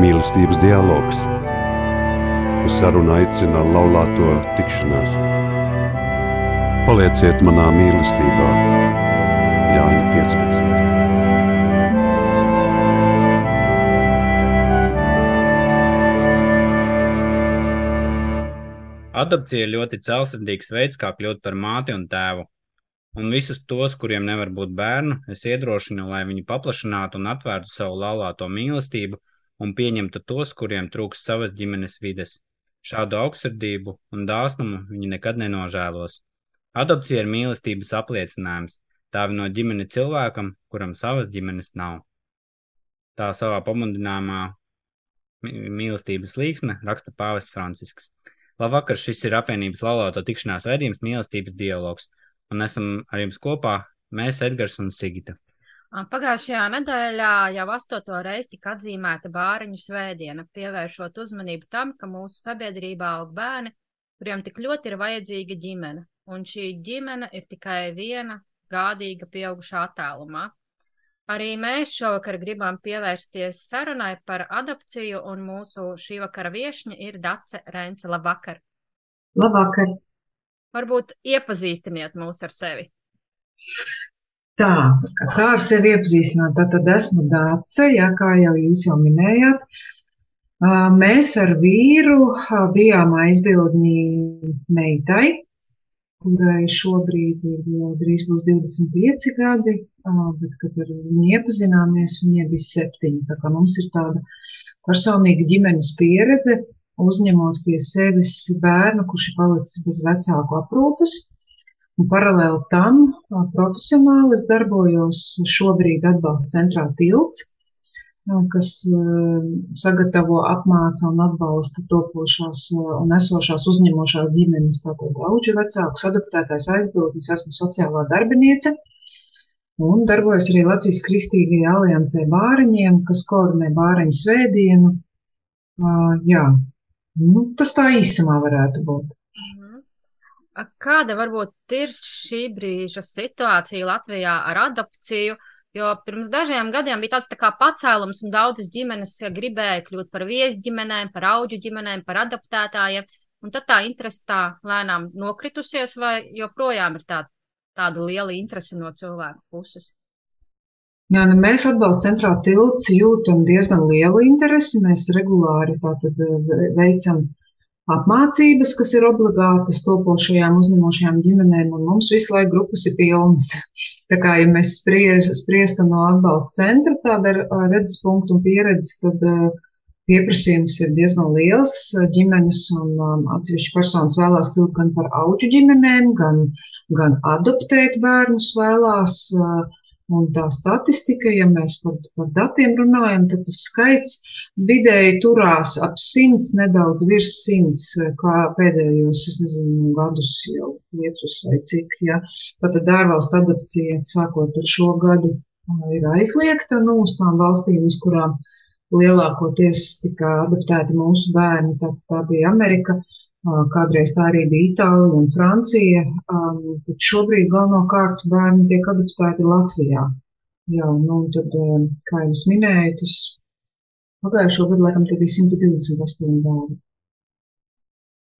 Mīlestības dialogs. Uz sarunu aicina laulāto tikšanās. Palieciet manā mīlestībā, Jāņa 15. Adopcija ir ļoti caursirdīgs veids, kā kļūt par māti un tēvu. Un visus tos, kuriem nevar būt bērnu, es iedrošinu, lai viņi paplašinātu un atvērtu savu laulāto mīlestību un pieņemtu tos, kuriem trūks savas ģimenes vides. Šādu augstsirdību un dāsnumu viņi nekad nenožēlos. Adopcija ir mīlestības apliecinājums, dāvino ģimeni cilvēkam, kuram savas ģimenes nav. Tā savā pamudinājumā mīlestības līksme raksta Pāvests Francisks. Labvakar, šis ir apvienības laulāto tikšanās raidījums mīlestības dialogs, un esam ar jums kopā mēs, Edgars un Sigita. Pagājušajā nedēļā jau astoto reizi tika atzīmēta bāriņu svētdiena, pievēršot uzmanību tam, ka mūsu sabiedrībā aug bērni, kuriem tik ļoti ir vajadzīga ģimene, un šī ģimene ir tikai viena gādīga pieaugušā attālumā. Arī mēs šovakar gribam pievērsties sarunai par adopciju, un mūsu šī vakara viešņa ir Dace Rence. Labvakar! Labvakar! Varbūt iepazīstiniet mūs ar sevi. Tā, kā ar sevi iepazīstināt, tad esmu Dāce, jā, kā jau jūs jau minējāt. Mēs ar vīru bijām aizbildņi meitai, kurai šobrīd ir jau drīz būs 25 gadi, bet, kad ar viņu iepazināmies, viņai bija septiņi. Tā kā mums ir tāda personīga ģimenes pieredze, uzņemot pie sevis bērnu, kurš ir palicis bez vecāku aprūpes. Un paralēli tam profesionāli es darbojos šobrīd atbalsta centrā tilts, kas sagatavo, apmāca un atbalsta topošās un esošās uzņemošās ģimenes, tātad auģu vecākus, adoptētājs aizbildnis, esmu sociālā darbiniece. Un darbojos arī Latvijas Kristīgajā aliansē bāriņiem, kas koordinē bāriņu svētdienu. Uh, jā, Nu, tas tā īsumā varētu būt. Kāda varbūt ir šī brīža situācija Latvijā ar adopciju? Jo pirms dažiem gadiem bija tāds tā kā pacēlums, un daudzas ģimenes gribēja kļūt par viesģimenēm, par auģu ģimenēm, par adoptētājiem. Un tad tā interese tā lēnām nokritusies, vai joprojām ir tā, tāda liela interese no cilvēku puses? Jā, nu mēs atbalsta centrā tilts jūtam diezgan lielu interesi. Mēs regulāri tātad eh, veicam apmācības, kas ir obligātas topošajām uzņemošajām ģimenēm, un mums visu laiku grupas ir pilnas. Tā kā, ja mēs spriež, spriestu no atbalsta centra tāda redzes punktu un pieredzes, tad pieprasījums ir diezgan liels. Ģimenes un atsevišķi personas vēlās kļūt gan par auģu ģimenēm, gan, gan adoptēt bērnus vēlās. Uh, Un tā statistika, ja mēs par, par datiem runājam, tad tas skaits vidēji turās ap simts, nedaudz virs simts, kā pēdējos, es nezinu, gadus jau piecus vai cik, ja. Tātad ārvalstu adopcija, sākot ar šo gadu, ir aizliegta, nu, uz tām valstīm, uz kurām lielākoties tika adoptēti mūsu bērni, tā, tā bija Amerika, Kādreiz tā arī bija Itālija un Francija, tad šobrīd galvenokārt bērni tiek adoptēti Latvijā. Jā, nu, tad, kā jau es minēju, tas pagājušo gadu laikam tie bija 128 bērni.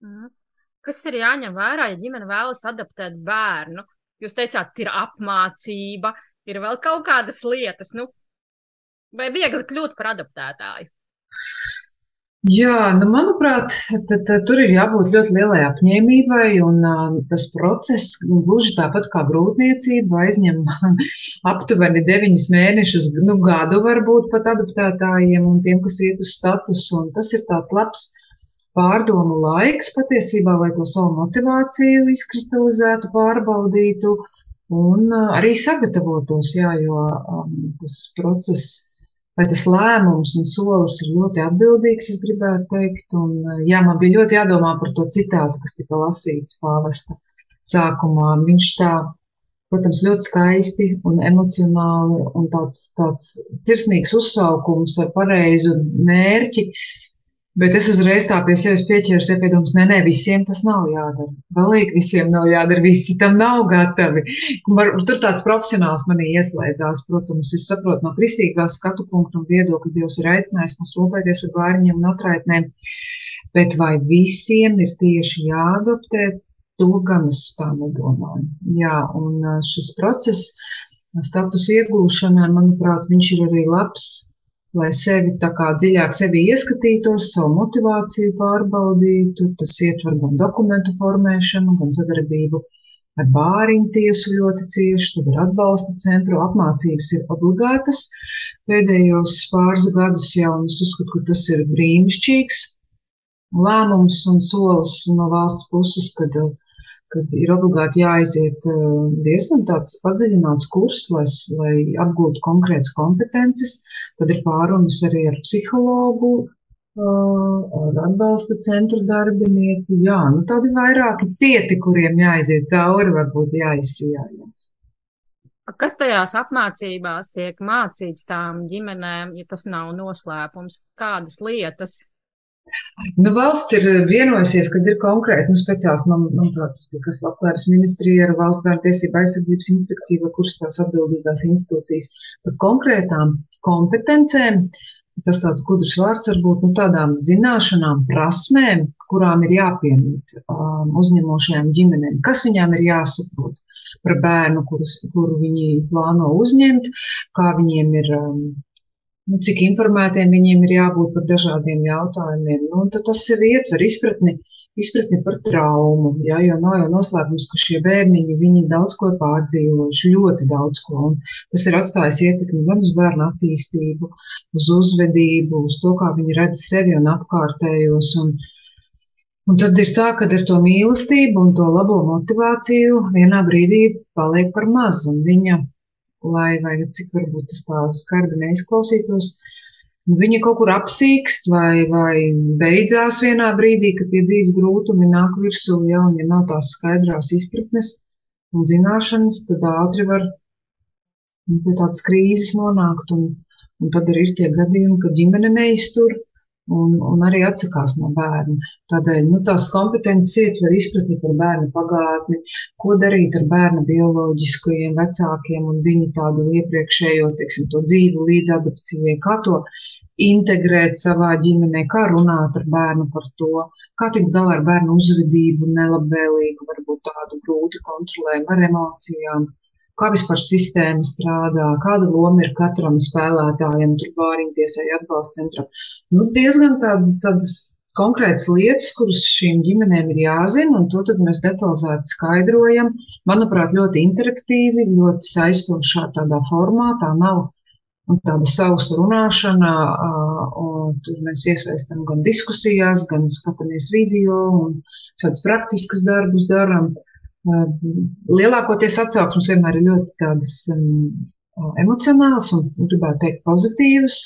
Mhm. Kas ir jāņem vērā, ja ģimene vēlas adaptēt bērnu? Jūs teicāt, ir apmācība, ir vēl kaut kādas lietas, nu, vai viegli kļūt par adaptētāju? Jā, nu, manuprāt, tad, tad, tur ir jābūt ļoti lielai apņēmībai, un uh, tas process, gluži tāpat kā grūtniecība, aizņem aptuveni deviņus mēnešus, nu, gadu varbūt pat adaptētājiem un tiem, kas iet uz statusu, un tas ir tāds labs pārdomu laiks patiesībā, lai to savu motivāciju izkristalizētu, pārbaudītu un uh, arī sagatavotos, jā, jo um, tas process vai tas lēmums un solis ir ļoti atbildīgs, es gribētu teikt. Un, jā, man bija ļoti jādomā par to citātu, kas tika lasīts pāvesta sākumā. Viņš tā, protams, ļoti skaisti un emocionāli un tāds, tāds sirsnīgs uzsaukums ar pareizu mērķi Bet es uzreiz tā pie sevis pieķēru, iedomājos, nē, nē, visiem tas nav jādara. Galīgi visiem nav jādara, visi tam nav gatavi. Tur tāds profesionāls manī ieslēdzās. Protams, es saprotu no kristīgā skatu punkta un viedokļa, Dievs ir aicinājis mums rūpēties par bērniem un atraitnēm. Bet vai visiem ir tieši jāadoptē, to gan es tā nedomāju. Jā, un šis process, status iegūšanai, manuprāt, viņš ir arī labs lai sevi tā kā dziļāk sevi ieskatītos, savu motivāciju pārbaudītu. Tas ietver gan dokumentu formēšanu, gan sadarbību ar bāriņu tiesu ļoti cieši, tad ir atbalsta centru, apmācības ir obligātas. Pēdējos pāris gadus jau es uzskatu, ka tas ir brīnišķīgs lēmums un solis no valsts puses, kad kad ir obligāti jāaiziet eh, diezgan tāds padziļināts kurs, lai, lai apgūtu konkrētas kompetences. Tad ir pārunas arī ar psihologu, ar atbalsta centra darbinieku. Jā, nu tādi vairāki cieti, kuriem jāaiziet cauri, varbūt jāizsijājas. Kas tajās apmācībās tiek mācīts tām ģimenēm, ja tas nav noslēpums? Kādas lietas? Nu, valsts ir vienojusies, ka ir konkrēti nu, speciāls, man, manuprāt, kas labklājības ministrija ar valsts bērnu tiesību aizsardzības inspekciju vai kuras tās atbildīgās institūcijas par konkrētām kompetencēm. Tas tāds gudrs vārds varbūt nu, tādām zināšanām, prasmēm, kurām ir jāpiemīt um, uzņemošajām ģimenēm, kas viņām ir jāsaprot par bērnu, kurus, kuru viņi plāno uzņemt, kā viņiem ir um, nu, cik informētiem viņiem ir jābūt par dažādiem jautājumiem. Nu, tas sev ietver izpratni, izpratni par traumu, ja, jo nav jau noslēpums, ka šie bērniņi, viņi daudz ko pārdzīvojuši, ļoti daudz ko, un tas ir atstājis ietekmi gan uz bērnu attīstību, uz uzvedību, uz to, kā viņi redz sevi un apkārtējos, un, Un tad ir tā, ka ar to mīlestību un to labo motivāciju vienā brīdī paliek par maz, un viņa lai, vai cik varbūt tas tā skarbi neizklausītos, viņa kaut kur apsīkst vai, vai beidzās vienā brīdī, kad tie dzīves grūtumi nāk virsū, ja, un ja nav tās skaidrās izpratnes un zināšanas, tad ātri var pie tādas krīzes nonākt, un, un tad arī ir tie gadījumi, kad ģimene neiztur, un, un arī atsakās no bērna. Tādēļ nu, tās kompetences ietver izpratni par bērnu pagātni, ko darīt ar bērna bioloģiskajiem vecākiem un viņu tādu iepriekšējo teiksim, dzīvu līdz adopcijai, kā to integrēt savā ģimenē, kā runāt ar bērnu par to, kā tikt galā ar bērnu uzvedību, nelabvēlīgu, varbūt tādu grūti kontrolējumu ar emocijām kā vispār sistēma strādā, kāda loma ir katram spēlētājam, tur bāriņtiesai atbalsta centram. Nu, diezgan tād, tādas konkrētas lietas, kuras šīm ģimenēm ir jāzina, un to mēs detalizēti skaidrojam. Manuprāt, ļoti interaktīvi, ļoti saistošā tādā formātā nav tāda sausa runāšana, un tur mēs iesaistam gan diskusijās, gan skatāmies video un tādas praktiskas darbus darām. Lielākoties atsauksmes vienmēr ir ļoti tādas um, emocionāls un, gribētu teikt, pozitīvas.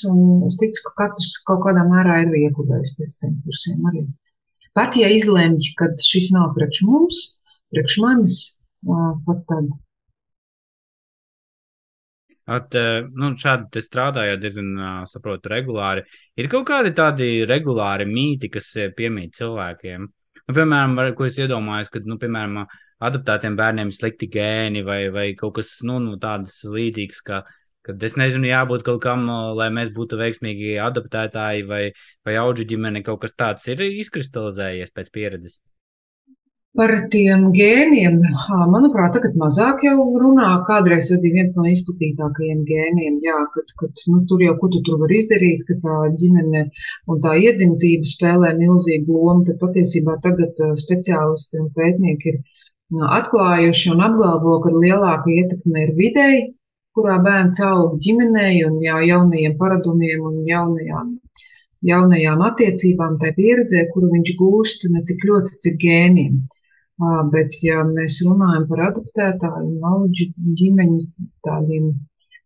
Es ticu, ka katrs kaut kādā mērā ir ieguvējis pēc tiem kursiem arī. Pat ja izlemj, ka šis nav priekš mums, priekš manis, pat tad. At, nu, šādi strādājot, diezgan saprotu, regulāri. Ir kaut kādi tādi regulāri mīti, kas piemīt cilvēkiem. Nu, piemēram, ko es iedomājos, kad, nu, piemēram, adaptētiem bērniem slikti gēni vai, vai kaut kas nu, nu, tāds līdzīgs, ka, kad es nezinu, jābūt kaut kam, lai mēs būtu veiksmīgi adaptētāji vai, vai auģu ģimene, kaut kas tāds ir izkristalizējies pēc pieredzes. Par tiem gēniem, manuprāt, tagad mazāk jau runā. Kādreiz tas bija viens no izplatītākajiem gēniem, jā, kad, kad nu, tur jau ko tu tur var izdarīt, ka tā ģimene un tā iedzimtība spēlē milzīgu lomu. Tad patiesībā tagad speciālisti un pētnieki ir atklājuši un apgalvo, ka lielāka ietekme ir videi, kurā bērns aug ģimenei un jā, jaunajiem paradumiem un jaunajām, jaunajām attiecībām, tai pieredzē, kuru viņš gūst ne tik ļoti, cik gēniem. Bet, ja mēs runājam par adaptētāju un auģu ģimeņu tādiem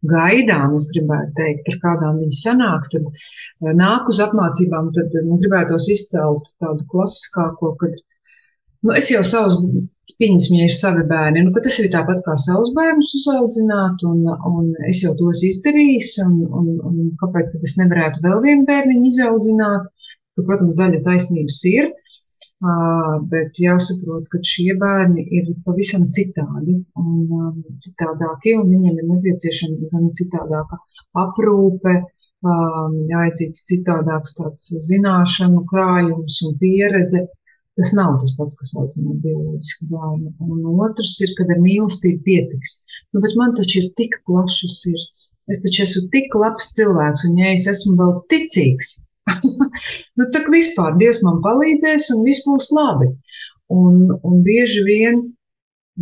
gaidām, es gribētu teikt, ar kādām viņi sanāk, tad nāk uz apmācībām, tad nu, gribētos izcelt tādu klasiskāko, kad nu, es jau savus Pieņemsim, ja ir savi bērni, nu, tas ir tāpat kā savus bērnus uzaudzināt, un, un es jau tos izdarīju, un, un, un kāpēc es nevarētu vēl vienu bērniņu izaudzināt, ka, protams, daļa taisnības ir, bet jāsaprot, ka šie bērni ir pavisam citādi un citādākie, un viņiem ir nepieciešama gan citādāka aprūpe, jāiedzīst citādāks tāds zināšanu krājums un pieredze. Tas nav tas pats, kas audzināt bioloģisku bērnu. Un otrs ir, kad ar mīlestību pietiks. Nu, bet man taču ir tik plaša sirds. Es taču esmu tik labs cilvēks, un ja es esmu vēl ticīgs, nu, tā kā vispār Dievs man palīdzēs un viss būs labi. Un, un bieži vien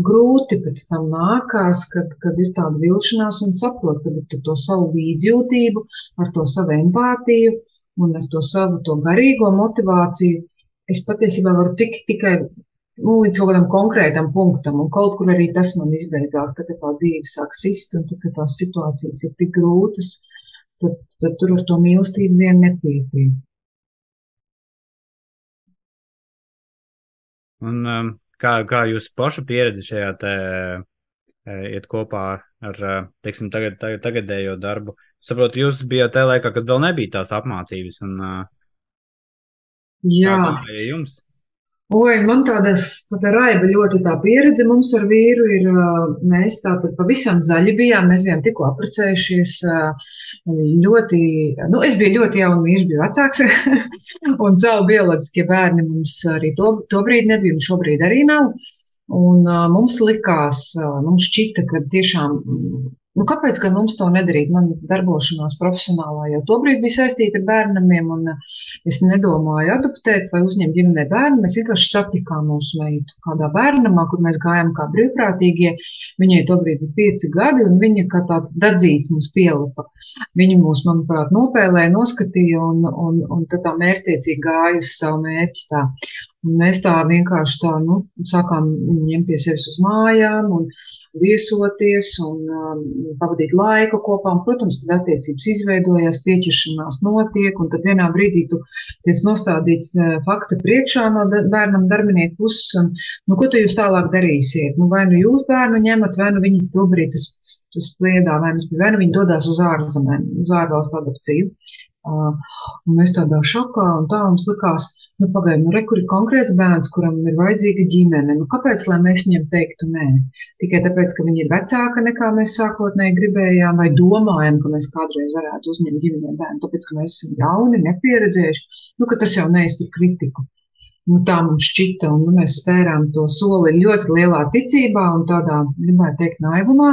grūti pēc tam nākās, kad, kad ir tāda vilšanās un saprot, ka ar to savu līdzjūtību, ar to savu empātiju un ar to savu to garīgo motivāciju es patiesībā varu tikt tikai nu, līdz kaut kādam konkrētam punktam, un kaut kur arī tas man izbeidzās, tad, tā dzīve sāk sist, un tad, tās situācijas ir tik grūtas, tad, tad tur ar to mīlestību vien nepietiek. Un um, kā, kā jūsu pašu pieredze šajā te e, iet kopā ar, e, teiksim, tagad, tagad, tagadējo darbu? Saprotu, jūs bijat tajā laikā, kad vēl nebija tās apmācības, un uh, Jā. kā jums? Oi, man tādas, tāda raiba ļoti tā pieredze mums ar vīru ir, mēs tātad pavisam zaļi bijām, mēs bijām tikko apprecējušies, ļoti, nu, es biju ļoti jauna, viņš bija vecāks, un savu bioloģiskie bērni mums arī to, to brīdi nebija, un šobrīd arī nav. Un mums likās, mums šķita, ka tiešām Nu, kāpēc gan mums to nedarīt? Man darbošanās profesionālā jau tobrīd bija saistīta ar bērniem, un eh, es nedomāju adoptēt vai uzņemt ģimenē bērnu. Mēs vienkārši satikām mūsu meitu kādā bērnamā, kur mēs gājām kā brīvprātīgie. Viņai tobrīd bija pieci gadi, un viņa kā tāds dadzīts mums pielipa. Viņa mūs, manuprāt, nopēlēja, noskatīja, un, un, un tā mērķtiecīgi gāja uz savu mērķi tā. Mēs tā vienkārši tā, nu, sākām ņemt pie sevis uz mājām, un viesoties un um, pavadīt laiku kopā. Un, protams, kad attiecības izveidojās, pieķeršanās notiek, un tad vienā brīdī tu tiec nostādīts uh, fakta priekšā no da bērnam darbinieku puses, un, nu, ko tu jūs tālāk darīsiet? Nu, vai nu jūs bērnu ņemat, vai nu viņi tobrīd tas, tas pliedā, nu, vai nu viņi dodās uz ārzemēm, uz ārvalstu adopciju. Un mēs tādā šokā, un tā mums likās, Nu, pagaidi, nu, re, kur ir konkrēts bērns, kuram ir vajadzīga ģimene. Nu, kāpēc, lai mēs viņam teiktu nē? Tikai tāpēc, ka viņi ir vecāka nekā mēs sākotnēji gribējām, vai domājam, ka mēs kādreiz varētu uzņemt ģimenē bērnu, tāpēc, ka mēs esam jauni, nepieredzējuši, nu, ka tas jau neiztur kritiku. Nu, tā mums šķita, un nu, mēs spērām to soli ļoti lielā ticībā un tādā, gribētu teikt, naivumā,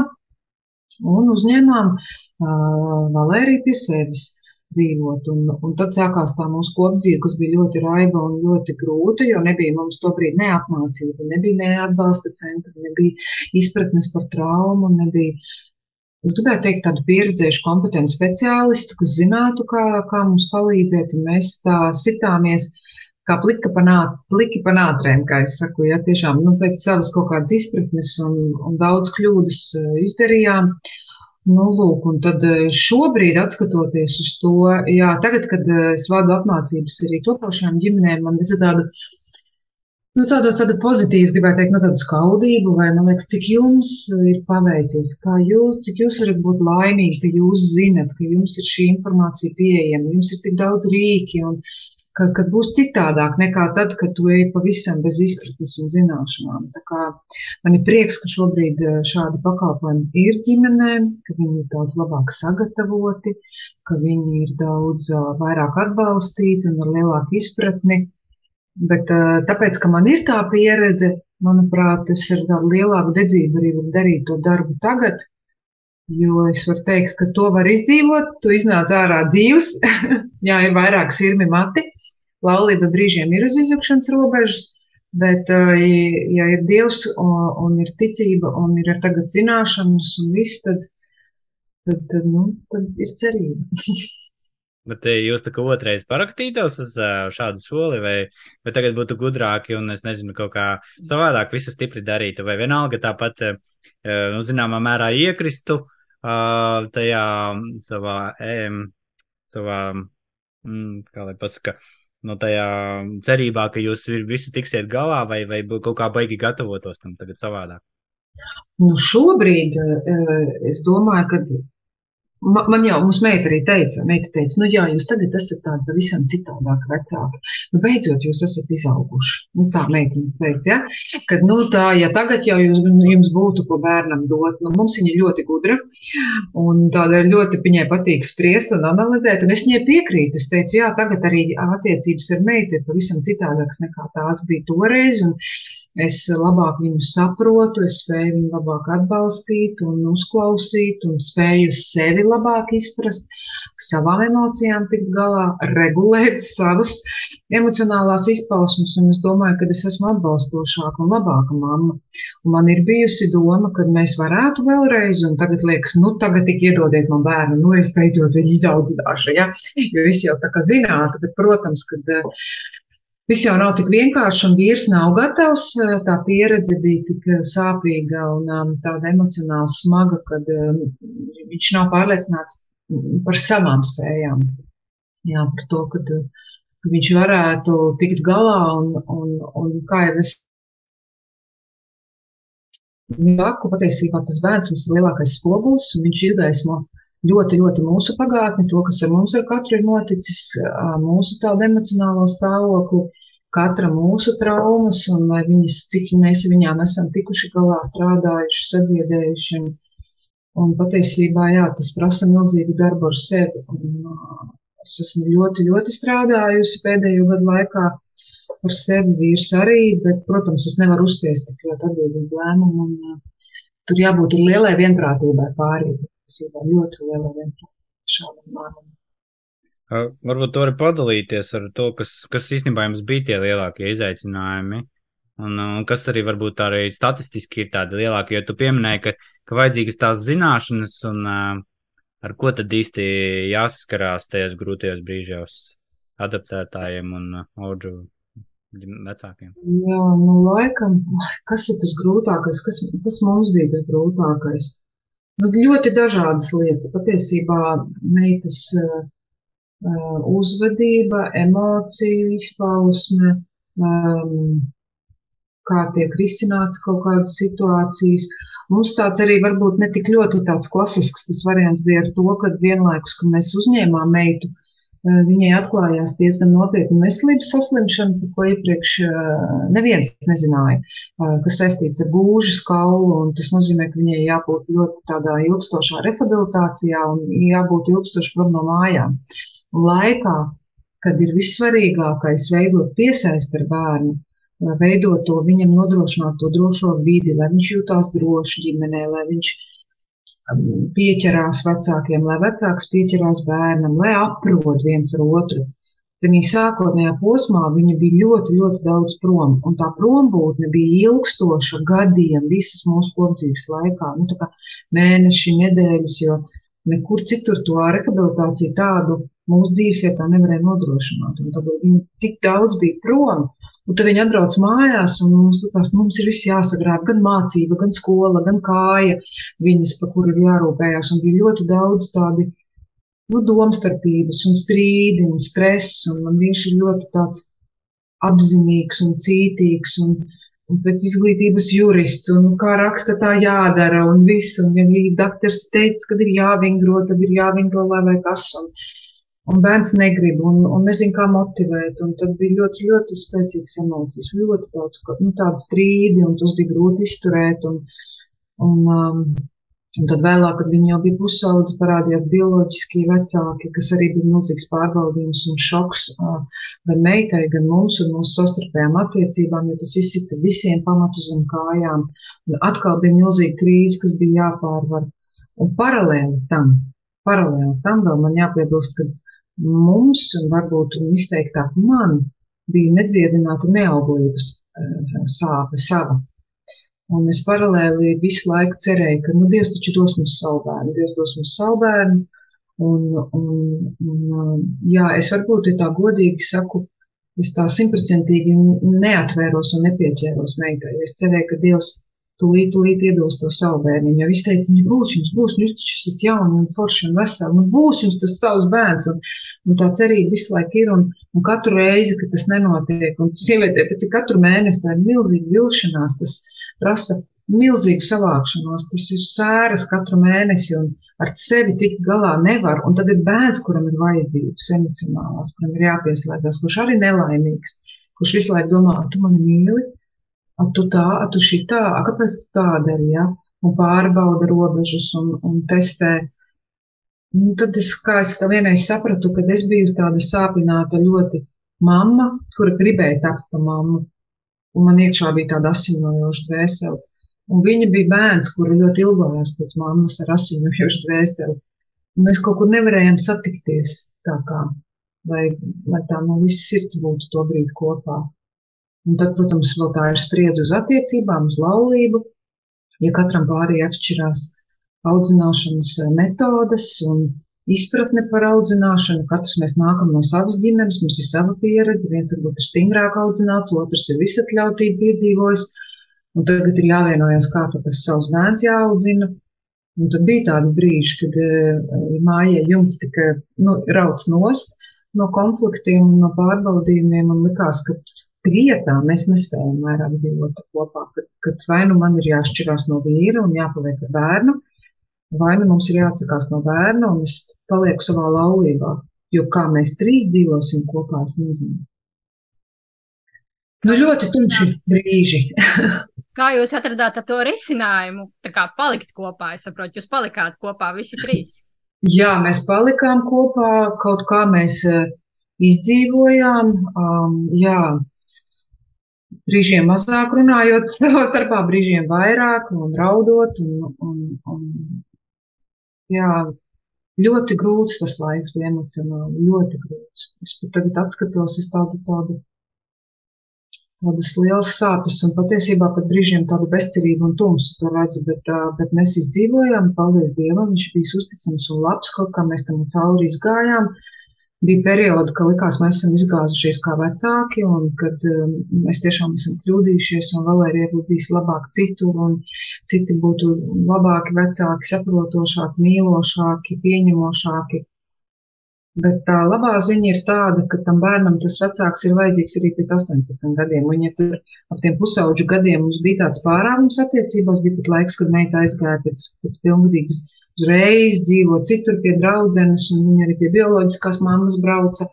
un uzņēmām uh, Valēriju pie sevis dzīvot. Un, un tad sākās tā mūsu kopdzīve, kas bija ļoti raiba un ļoti grūta, jo nebija mums to brīdi neapmācība, nebija neatbalsta centra, nebija izpratnes par traumu, nebija. Es gribētu teikt, tādu pieredzējušu, kompetentu speciālistu, kas zinātu, kā, kā mums palīdzēt, un mēs tā sitāmies kā plika panāt, panātrēm, kā es saku, ja tiešām, nu, pēc savas kaut kādas izpratnes un, un daudz kļūdas eh, izdarījām. Uh, Nu, lūk, un tad eh, šobrīd, skatoties uz to, jā, tagad, kad eh, es vadu apmācības arī topošajām ģimenēm, man ir tāda, nu, tāda, tāda pozitīva, gribētu teikt, no tādu skaudību, vai man liekas, cik jums ir paveicies, kā jūs, cik jūs varat būt laimīgi, ka jūs zinat, ka jums ir šī informācija pieejama, jums ir tik daudz rīki un, uh, ka, ka būs citādāk nekā tad, kad tu ej pavisam bez izpratnes un zināšanām. Tā kā man ir prieks, ka šobrīd eh, šādi pakalpojumi ir ģimenēm, ka viņi ir daudz labāk sagatavoti, ka viņi ir daudz uh, vairāk atbalstīti un ar lielāku izpratni. Bet uh, tāpēc, ka man ir tā pieredze, manuprāt, es ar tādu lielāku dedzību arī varu darīt to darbu tagad, Jo es varu teikt, ka to var izdzīvot. Tu iznāc ārā dzīves, jā, ir vairāk sirmi mati. Laulība brīžiem ir uz izjukšanas robežas, bet, ja ir dievs un, un ir ticība un ir tagad zināšanas un viss, tad, tad, tad, nu, tad ir cerība. Bet jūs tā kā otrais parakstītos uz šādu soli, vai, vai tagad būtu gudrāki un es nezinu, kaut kā savādāk visu stipri darītu, vai vienalga tāpat, nu, zināmā mērā iekristu tajā savā, um, savā mm, kā lai pasaka, no tajā cerībā, ka jūs visi tiksiet galā, vai, vai kaut kā baigi gatavotos tam tagad savādāk? Nu šobrīd es domāju, ka Man, man jau, mums meita arī teica, meita teica, nu jā, jūs tagad esat tādi pavisam citādāk vecāki. Nu, beidzot, jūs esat izauguši. Nu, tā meitenes teica, ja? Kad, nu tā, ja tagad jau jūs, jums būtu ko bērnam dot, nu, mums viņa ļoti gudra, un tādēļ ļoti viņai patīk spriest un analizēt, un es viņai piekrītu. Es teicu, jā, tagad arī attiecības ar meitu ir pavisam citādākas nekā tās bija toreiz, un Es labāk viņu saprotu, es spēju viņu labāk atbalstīt un uzklausīt, un spēju sevi labāk izprast, savām emocijām tikt galā, regulēt savas emocionālās izpausmes. Un es domāju, ka es esmu atbalstošāka un labāka mamma. Un man ir bijusi doma, ka mēs varētu vēlreiz, un tagad liekas, nu, tagad tik iedodiet man bērnu, nu, es beidzot viņu izaudzināšu, ja? jo es jau tā kā zinātu, bet, protams, kad Viss jau nav tik vienkārši, un vīrs nav gatavs. Tā pieredze bija tik sāpīga un um, tāda emocionāli smaga, ka um, viņš nav pārliecināts par savām spējām. Jā, par to, ka, ka viņš varētu tikt galā un, un, un kā jau es saku, patiesībā tas bērns mums ir lielākais spogulis, un viņš izgaismo ļoti, ļoti mūsu pagātni, to, kas ar mums ar katru ir noticis, mūsu tādu emocionālo stāvokli, katra mūsu traumas un vai viņas, cik mēs viņām esam tikuši galā, strādājuši, sadziedējuši. Un, un patiesībā, jā, tas prasa milzīgu darbu ar sevi. Un, es esmu ļoti, ļoti strādājusi pēdējo gadu laikā par sevi, vīrs arī, bet, protams, es nevaru uzspiest tik ļoti atbildīgu lēmumu. Un, tur jābūt lielai vienprātībai pārējai patiesībā ļoti liela vienprātība šādam lēmumam. Varbūt var padalīties ar to, kas, kas īstenībā jums bija tie lielākie izaicinājumi, un, un kas arī varbūt arī statistiski ir tādi lielākie, jo tu pieminēji, ka, ka vajadzīgas tās zināšanas, un ar ko tad īsti jāsaskarās tajos grūtajos brīžos adaptētājiem un audžu vecākiem? Jā, nu laikam, kas ir tas grūtākais, kas, kas mums bija tas grūtākais? Nu, ļoti dažādas lietas. Patiesībā meitas uh, uzvedība, emociju izpausme, um, kā tiek risināts kaut kādas situācijas. Mums tāds arī varbūt ne tik ļoti tāds klasisks tas variants bija ar to, ka vienlaikus, kad mēs uzņēmām meitu, viņai atklājās diezgan nopietna veselības saslimšana, par ko iepriekš neviens nezināja, kas saistīts ar gūžu skaulu, un tas nozīmē, ka viņai jābūt ļoti tādā ilgstošā rehabilitācijā un jābūt ilgstoši prom no mājām. Laikā, kad ir vissvarīgākais veidot piesaisti ar bērnu, veidot to viņam nodrošināt to drošo vidi, lai viņš jūtās droši ģimenē, lai viņš um, pieķerās vecākiem, lai vecāks pieķerās bērnam, lai aprod viens ar otru. Tenī sākotnējā posmā viņa bija ļoti, ļoti daudz prom, un tā prombūtne bija ilgstoša gadiem visas mūsu kopdzīves laikā, nu tā kā mēneši, nedēļas, jo nekur citur to rehabilitāciju tādu mūsu dzīvesvietā nevarēja nodrošināt. Un tad viņi tik daudz bija prom, un tad viņi atbrauc mājās, un mums likās, nu, mums ir viss jāsagrāb, gan mācība, gan skola, gan kāja, viņas, pa kuru ir jārūpējās, un bija ļoti daudz tādi, nu, domstarpības un strīdi un stress, un man viņš ir ļoti tāds apzinīgs un cītīgs, un, un pēc izglītības jurists, un kā raksta tā jādara, un viss, un ja doktors teica, ka ir jāvingro, tad ir jāvingro, lai vai kas, un, Un bērns negrib un, un nezina, kā motivēt. Un tad bija ļoti, ļoti spēcīgas emocijas, ļoti daudz nu, tādu strīdi, un tas bija grūti izturēt. Un, un, um, un tad vēlāk, kad viņi jau bija pusaudzi, parādījās bioloģiskie vecāki, kas arī bija milzīgs pārbaudījums un šoks uh, gan meitai, gan mums un mūsu sastarpējām attiecībām, jo tas izsita visiem pamatus un kājām. Un atkal bija milzīga krīze, kas bija jāpārvar. Un paralēli tam, paralēli tam vēl man jāpiebilst, ka mums, un varbūt izteiktāk man, bija nedziedināta neauglības eh, sāpe sava. Un es paralēli visu laiku cerēju, ka nu, Dievs taču dos mums savu bērnu, Dievs dos mums savu bērnu. Un, un, un, jā, es varbūt ja tā godīgi saku, es tā simtprocentīgi neatvēros un nepieķēros meitai. Es cerēju, ka Dievs tūlīt, tūlīt iedos to savu bērniņu. Jo viņš teica, viņš būs, jums būs, jūs taču esat jauni un forši un veseli, nu, būs jums tas savs bērns. Un, un tā cerība visu laiku ir, un, un katru reizi, kad tas nenotiek, un sievietē tas ir katru mēnesi, tā ir milzīga vilšanās, tas prasa milzīgu savākšanos, tas ir sēras katru mēnesi un ar sevi tikt galā nevar. Un tad ir bērns, kuram ir vajadzības emocionālās, kuram ir jāpieslēdzas, kurš arī nelaimīgs, kurš visu laiku domā, tu mani mīli, a tu tā, a tu šitā, a kāpēc tu tā dari, ja? Un pārbauda robežas un, un testē. Un tad es, kā es kā vienreiz sapratu, kad es biju tāda sāpināta ļoti mamma, kura gribēja tapt par mammu. Un man iekšā bija tāda asiņojoša dvēsele. Un viņa bija bērns, kuru ļoti ilgojās pēc mammas ar asiņojošu dvēseli. Un mēs kaut kur nevarējām satikties tā kā, lai, lai tā no visas sirds būtu to brīdi kopā. Un tad, protams, vēl tā ir spriedze uz attiecībām, uz laulību. Ja katram pārī atšķirās audzināšanas metodas un izpratne par audzināšanu, katrs mēs nākam no savas ģimenes, mums ir sava pieredze, viens varbūt ir stingrāk audzināts, otrs ir visatļautību piedzīvojis, Un tagad ir jāvienojas, kā tas savs bērns jāaudzina. Un tad bija tādi brīži, kad uh, mājai jumts tika nu, rauts nost no konfliktiem un no pārbaudījumiem, un likās, ka vietā mēs nespējam vairāk dzīvot kopā, kad, kad vai nu man ir jāšķirās no vīra un jāpaliek ar bērnu, vai nu mums ir jāatsakās no bērna un es palieku savā laulībā, jo kā mēs trīs dzīvosim kopā, es nezinu. Nu, ļoti tumši brīži. Kā jūs atradāt to risinājumu? Tā kā palikt kopā, es saprotu, jūs palikāt kopā visi trīs. Jā, mēs palikām kopā, kaut kā mēs uh, izdzīvojām. Um, jā, brīžiem mazāk runājot, starpā brīžiem vairāk un raudot. Un, un, un, jā, ļoti grūts tas laiks bija emocionāli, ļoti grūts. Es pat tagad atskatos, es tādu, tādu tādas lielas sāpes un patiesībā pat brīžiem tādu bezcerību un tumsu to redzu, bet, bet mēs izdzīvojām, paldies Dievam, viņš bija uzticams un labs, kaut kā mēs tam cauri izgājām. Bija periodi, ka likās, mēs esam izgāzušies kā vecāki, un kad um, mēs tiešām esam kļūdījušies, un Valērija būtu bijis labāk citur, un citi būtu labāki vecāki, saprotošāki, mīlošāki, pieņemošāki. Bet tā labā ziņa ir tāda, ka tam bērnam tas vecāks ir vajadzīgs arī pēc 18 gadiem. Un, ja tur ap tiem pusauģu gadiem mums bija tāds pārāvums attiecībās, bija pat laiks, kad meita aizgāja pēc, pēc pilngadības uzreiz dzīvot citur pie draudzenes, un viņa arī pie bioloģiskās mammas brauca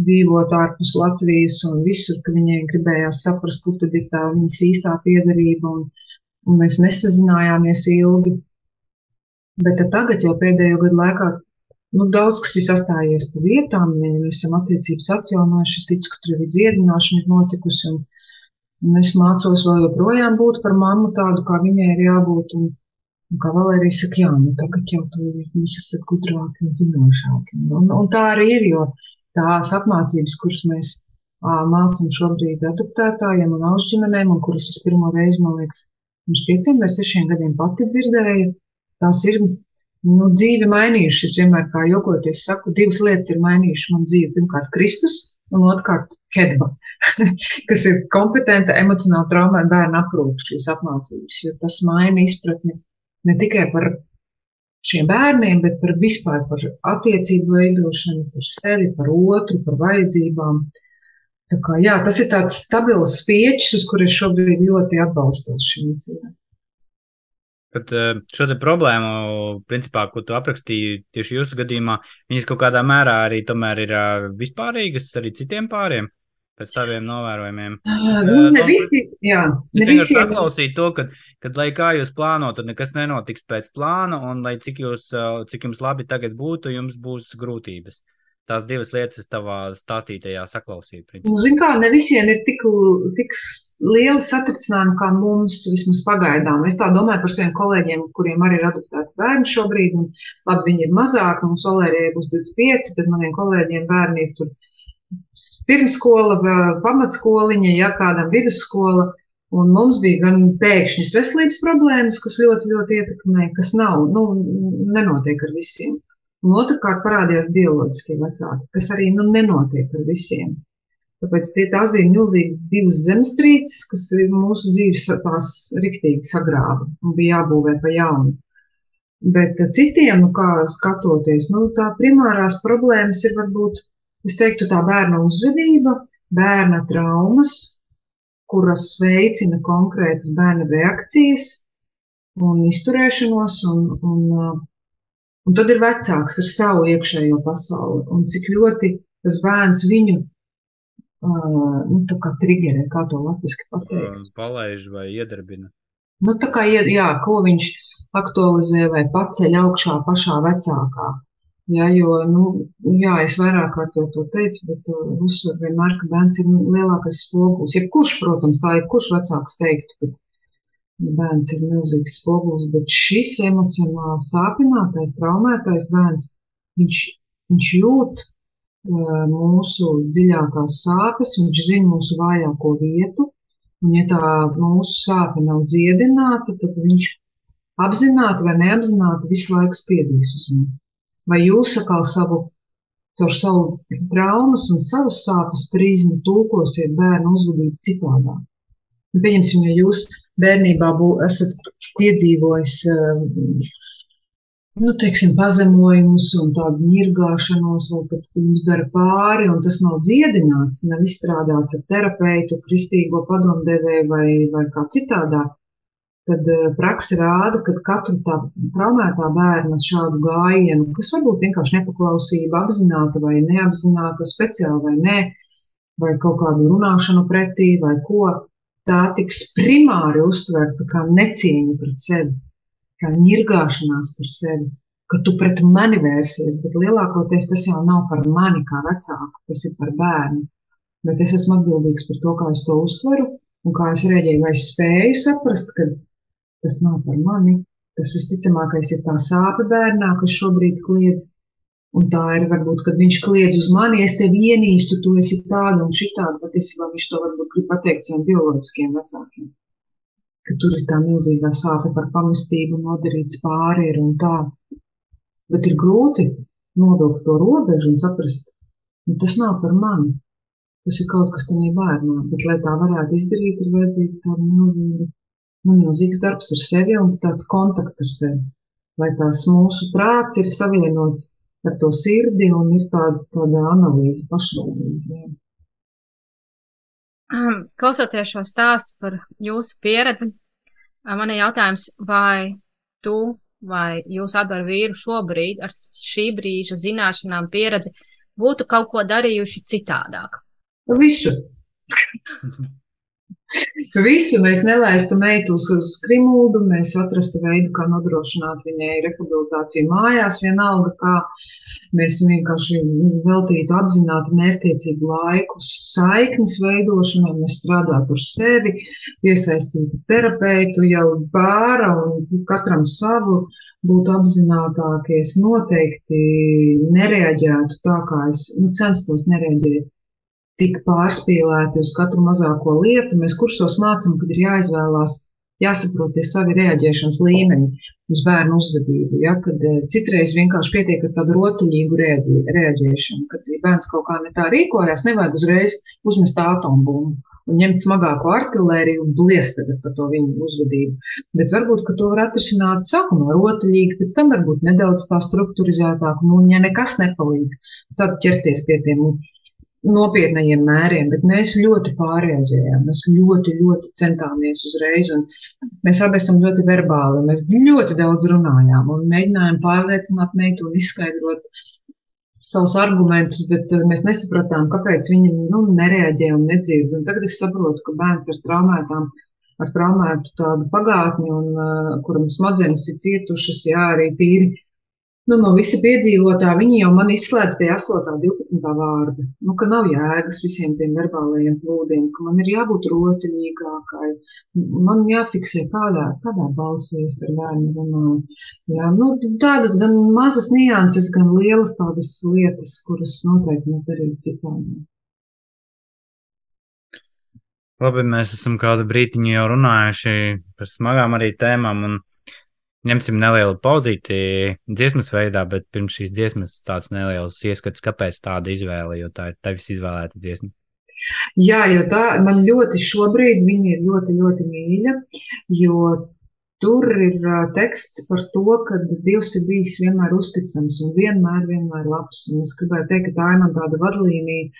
dzīvot ārpus Latvijas un visur, ka viņai gribējās saprast, kur tad ir tā viņas īstā piedarība, un, un mēs nesazinājāmies ilgi. Bet tagad jau pēdējo gadu laikā Nu, daudz kas ir sastājies pa vietām, mēs esam attiecības atjaunojuši. Es ticu, ka tur arī dziedināšana ir notikusi. Un, un es mācos vēl joprojām būt par mammu tādu, kā viņai ir jābūt. Un, un kā Valērija saka, jā, nu tagad jau tu jūs esat gudrāki un zinošāki. Un, un tā arī ir, jo tās apmācības, kuras mēs ā, mācam šobrīd adoptētājiem un aušģimenēm, un kuras es pirmo reizi, man liekas, pirms pieciem vai sešiem gadiem pati dzirdēju, tās ir nu, dzīve mainījušas. Es vienmēr kā jokoties saku, divas lietas ir mainījušas man dzīvi. Pirmkārt, Kristus un otrkārt, Kedba, kas ir kompetenta emocionāla traumē bērnu aprūpas šīs apmācības, jo tas maina izpratni ne tikai par šiem bērniem, bet par vispār par attiecību veidošanu, par sevi, par otru, par vajadzībām. Tā kā, jā, tas ir tāds stabils spieķis, uz kuru es šobrīd ļoti atbalstos šim incidentiem. Bet eh, šo problēmu, principā, ko tu aprakstīji tieši jūsu gadījumā, viņas kaut kādā mērā arī tomēr ir eh, vispārīgas arī citiem pāriem. Pēc tādiem novērojumiem. Nu, ne visi, jā, ne es vienkārši paklausīju to, ka, kad, lai kā jūs plānojat, tad nekas nenotiks pēc plāna, un lai cik, jūs, cik jums labi tagad būtu, jums būs grūtības. Tās divas lietas tavā stāstītajā saklausīt? Nu, Ziniet, kā ne visiem ir tik, tik lieli satricinājumi kā mums, vismaz pagaidām. Es tā domāju par saviem kolēģiem, kuriem arī ir adoptēti bērni šobrīd. Un, labi, viņi ir mazāki, mums Valērijai būs 25, tad maniem kolēģiem bērni ir tur pirmskola, pamatskoliņa, ja kādam vidusskola. Un mums bija gan pēkšņas veselības problēmas, kas ļoti, ļoti ietekmē, kas nav, nu, nenotiek ar visiem. Un otrkārt parādījās bioloģiskie vecāki, kas arī nu, nenotiek ar visiem. Tāpēc tie, tās bija milzīgas divas zemestrīces, kas mūsu dzīves tās riktīgi sagrāva un bija jābūvē pa jaunu. Bet citiem, nu kā skatoties, nu tā primārās problēmas ir varbūt, es teiktu, tā bērna uzvedība, bērna traumas, kuras veicina konkrētas bērna reakcijas, un izturēšanos, un, un, un tad ir vecāks ar savu iekšējo pasauli, un cik ļoti tas bērns viņu, uh, nu, tā kā trigerē, kā to latviski pateikt. Palaiž vai iedarbina. Nu, tā kā, jā, ko viņš aktualizē vai paceļ augšā pašā vecākā. Ja, jo, nu, jā, es vairāk kārt jau to teicu, bet uh, uzsver vienmēr, ka bērns ir lielākais spogulis. Jebkurš, protams, tā ir kurš vecāks teiktu, bet bērns ir milzīgs spogulis, bet šis emocionāli sāpinātais, traumētais bērns, viņš, viņš jūt uh, mūsu dziļākās sāpes, viņš zina mūsu vājāko vietu, un ja tā mūsu sāpe nav dziedināta, tad viņš apzināti vai neapzināti visu laiku spiedīs uz mums vai jūs atkal savu, caur savu traumas un savas sāpes prizmu tulkosiet bērnu uzvedību citādāk. Nu, pieņemsim, ja jūs bērnībā bū, esat piedzīvojis, um, nu, teiksim, pazemojumus un tādu nirgāšanos, vai pat jums dara pāri, un tas nav dziedināts, nav izstrādāts ar terapeitu, kristīgo padomdevēju vai, vai kā citādāk, tad eh, praksa rāda, ka katru tā traumētā bērna šādu gājienu, kas varbūt vienkārši nepaklausība, apzināta vai neapzināta, speciāli vai nē, vai kaut kādu runāšanu pretī vai ko, tā tiks primāri uztverta kā necieņa pret sevi, kā ņirgāšanās par sevi, ka tu pret mani vērsies, bet lielākoties tas jau nav par mani kā vecāku, tas ir par bērnu. Bet es esmu atbildīgs par to, kā es to uztveru un kā es rēģēju, vai es spēju saprast, ka tas nav par mani. Tas visticamākais ir tā sāpe bērnā, kas šobrīd kliedz. Un tā ir varbūt, kad viņš kliedz uz mani, es tevi ienīstu, tu esi tāda un šitāda, patiesībā viņš to varbūt grib pateikt saviem bioloģiskiem vecākiem. Ka tur ir tā milzīgā sāpe par pamestību, nodarīts pāri ir un tā. Bet ir grūti novilkt to robežu un saprast, nu tas nav par mani. Tas ir kaut kas tādā bērnā, bet, lai tā varētu izdarīt, ir vajadzīga tāda milzīga nu, milzīgs darbs ar sevi un tāds kontakts ar sevi. Lai tās mūsu prāts ir savienots ar to sirdi un ir tāda, tāda analīze, pašanalīze. Jā. Klausoties šo stāstu par jūsu pieredzi, man ir jautājums, vai tu vai jūs abi ar vīru šobrīd ar šī brīža zināšanām pieredzi būtu kaut ko darījuši citādāk? Visu. Visu mēs nelaistu meitu uz, krimuldu, mēs atrastu veidu, kā nodrošināt viņai rehabilitāciju mājās, vienalga kā mēs vienkārši veltītu apzināti mērķiecīgu laiku saiknes veidošanai, mēs strādātu ar sevi, iesaistītu terapeitu jau bāra un katram savu būtu apzinātākie. Es noteikti nereaģētu tā, kā es nu, censtos nereaģēt tik pārspīlēti uz katru mazāko lietu. Mēs kursos mācām, kad ir jāizvēlās, jāsaprot tie savi reaģēšanas līmeņi uz bērnu uzvedību. Ja? Kad eh, citreiz vienkārši pietiek ar tādu rotaļīgu reaģēšanu, kad bērns kaut kā ne tā rīkojās, nevajag uzreiz uzmest atombumbu un ņemt smagāko artilēriju un bliest par to viņu uzvedību. Bet varbūt, ka to var atrisināt sākumā rotaļīgi, pēc tam varbūt nedaudz tā strukturizētāk, nu, ja nekas nepalīdz, tad ķerties pie tiem nopietniem mēriem, bet mēs ļoti pārreaģējām. Mēs ļoti, ļoti centāmies uzreiz, mēs abi esam ļoti verbāli. Mēs ļoti daudz runājām un mēģinājām pārliecināt meitu un izskaidrot savus argumentus, bet eh, mēs nesapratām, kāpēc viņi nu, nereaģē un nedzird. Un tagad es saprotu, ka bērns ar traumētām, ar traumētu tādu pagātni, un uh, kuram smadzenes ir cietušas, jā, arī tīri Nu, no visa piedzīvotā viņi jau man izslēdz pie 8. un 12. vārda. Nu, ka nav jēgas visiem tiem verbālajiem plūdiem, ka man ir jābūt rotaļīgākai. Man jāfiksē, kādā, kādā balsī es ar bērnu runāju. Jā, nu, tādas gan mazas nianses, gan lielas tādas lietas, kuras noteikti mēs darītu citādi. Labi, mēs esam kādu brīdiņu jau runājuši par smagām arī tēmām. Un ņemsim nelielu pauzīti dziesmas veidā, bet pirms šīs dziesmas tāds neliels ieskats, kāpēc tāda izvēle, jo tā ir tevis izvēlēta dziesma. Jā, jo tā man ļoti šobrīd viņa ir ļoti, ļoti mīļa, jo tur ir teksts par to, ka Dievs ir bijis vienmēr uzticams un vienmēr, vienmēr labs. Un es gribēju teikt, ka tā ir man tāda vadlīnija,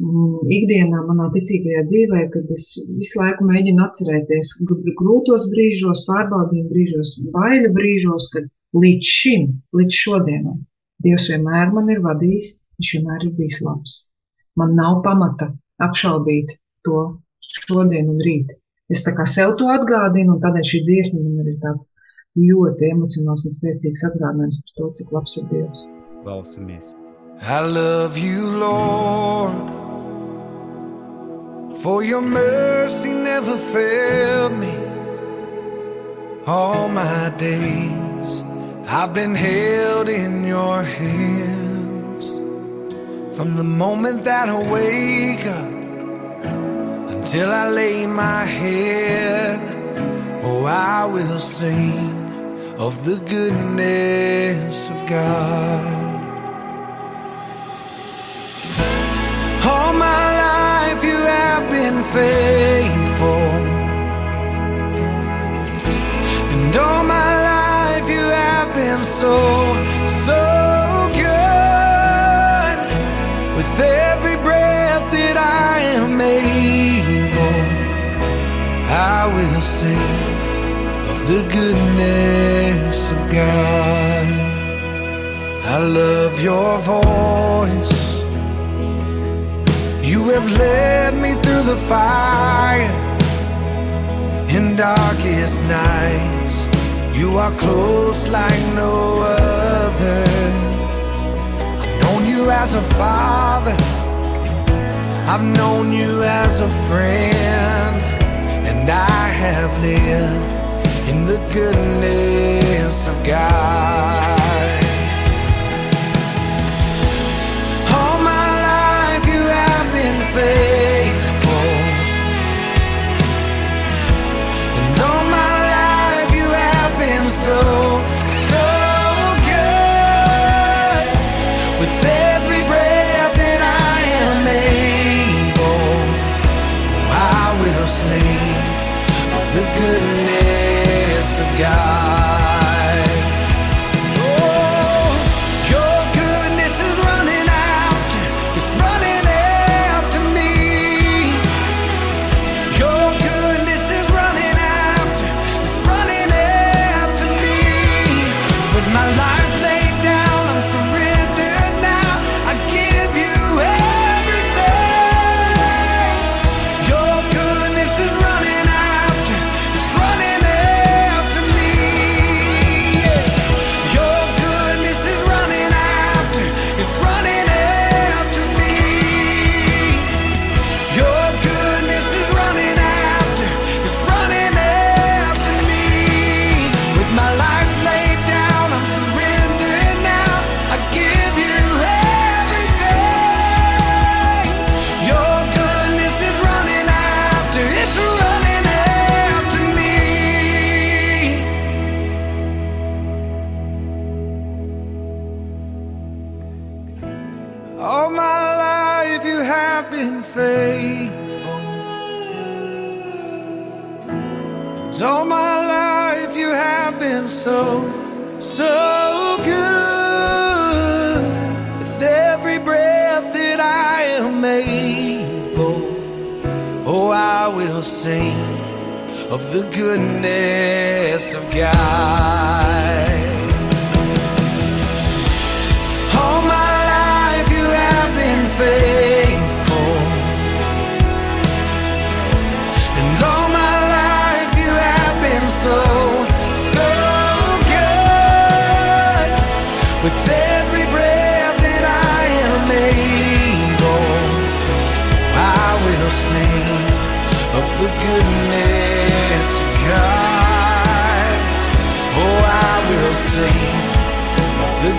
ikdienā, manā ticīgajā dzīvē, kad es visu laiku mēģinu atcerēties grūtos brīžos, pārbaudījumu brīžos, baiļu brīžos, kad līdz šim, līdz šodienai, Dievs vienmēr man ir vadījis, viņš vienmēr ir bijis labs. Man nav pamata apšaubīt to šodien un rīt. Es tā kā sev to atgādinu, un tādēļ šī dziesma man ir tāds ļoti emocionāls un spēcīgs atgādinājums par to, cik labs ir Dievs. Klausamies! I love you, Lord, for your mercy never failed me. All my days I've been held in your hands. From the moment that I wake up until I lay my head, oh, I will sing of the goodness of God. Have been faithful. And all my life you have been so, so good. With every breath that I am able, I will sing of the goodness of God. I love your voice. You have led me through the fire in darkest nights. You are close like no other. I've known you as a father, I've known you as a friend, and I have lived in the goodness of God. Faithful. And all my life you have been so, so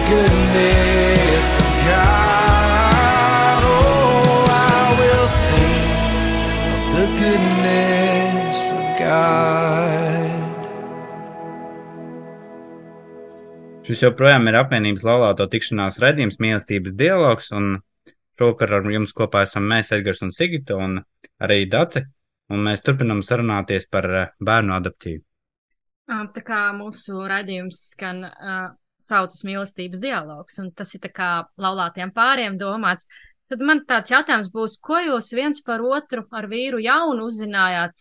goodness of God. Oh, I will sing of the goodness of God. Šis joprojām ir apvienības laulāto tikšanās redzījums, mīlestības dialogs, un šovakar ar jums kopā esam mēs, Edgars un Sigita, un arī Dace, un mēs turpinam sarunāties par eh, bērnu adoptīvu. Ā, Tā kā mūsu raidījums skan uh, saucas mīlestības dialogs, un tas ir kā laulātiem pāriem domāts. tad man tāds jautājums būs, ko jūs viens par otru ar vīru jaunu uzzinājāt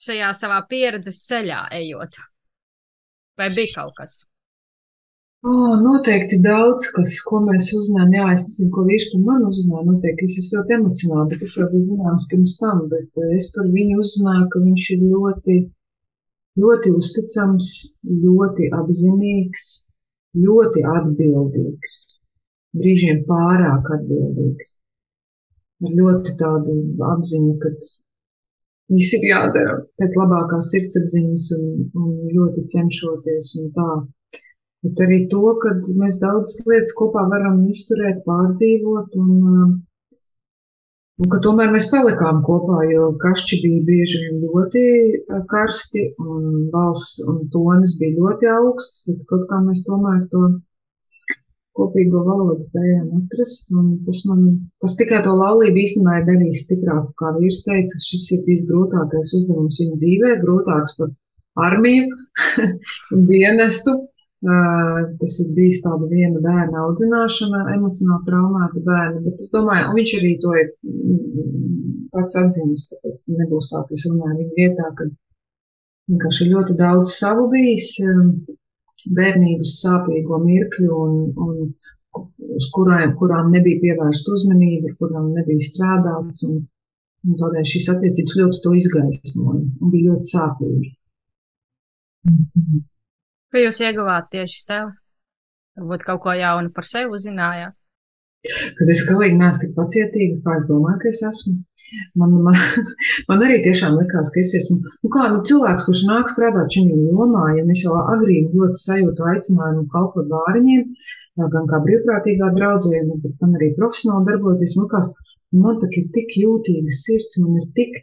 šajā savā pieredzes ceļā ejot? Vai bija kaut kas? Oh, noteikti daudz, kas, ko mēs uzzinājām. Jā, es nezinu, ko vīrs par mani uzzināja. Noteikti es esmu ļoti emocionāli, bet tas jau bija zināms pirms tam. Bet es par viņu uzzināju, ka viņš ir ļoti, ļoti uzticams, ļoti apzinīgs, ļoti atbildīgs. Brīžiem pārāk atbildīgs. Ar ļoti tādu apziņu, ka viss ir jādara pēc labākās sirdsapziņas un, un ļoti cenšoties un tā. Bet arī to, ka mēs daudzas lietas kopā varam izturēt, pārdzīvot un, un ka tomēr mēs palikām kopā, jo kašķi bija bieži vien ļoti karsti un balss un tonis bija ļoti augsts, bet kaut kā mēs tomēr to kopīgo valodu spējām atrast. Tas, man, tas tikai to laulību īstenībā ir darījis stiprāku. Kā vīrs teica, šis ir bijis grūtākais uzdevums viņa dzīvē, grūtāks par armiju un dienestu. Tas ir bijis tāda viena bērna audzināšana, emocionāli traumēta bērna, bet es domāju, un viņš arī to ir mm, pats atzīmis, tāpēc nebūs tā, ka es runāju viņa vietā, ka vienkārši ļoti daudz savu bijis. Bērnības sāpīgo mirkļu, un, un uz kurām, kurām nebija pievērsta uzmanība, ar kurām nebija strādāts. Un, un tādēļ šīs attiecības ļoti to izgaismoja un bija ļoti sāpīgi. Ko jūs ieguvāt tieši sev? Varbūt kaut ko jaunu par sevi uzzinājāt? Kad es galīgi neesmu tik pacietīga, kā es domāju, ka es esmu. Man, man, man arī tiešām likās, ka es esmu nu kā, nu, cilvēks, kurš nāk strādāt šajā jomā, ja mēs jau agrīni ļoti sajūtu aicinājumu kalpot bāriņiem, gan kā brīvprātīgā draudzē, gan pēc tam arī profesionāli darboties, man likās, man tak ir tik jūtīga sirds, man ir tik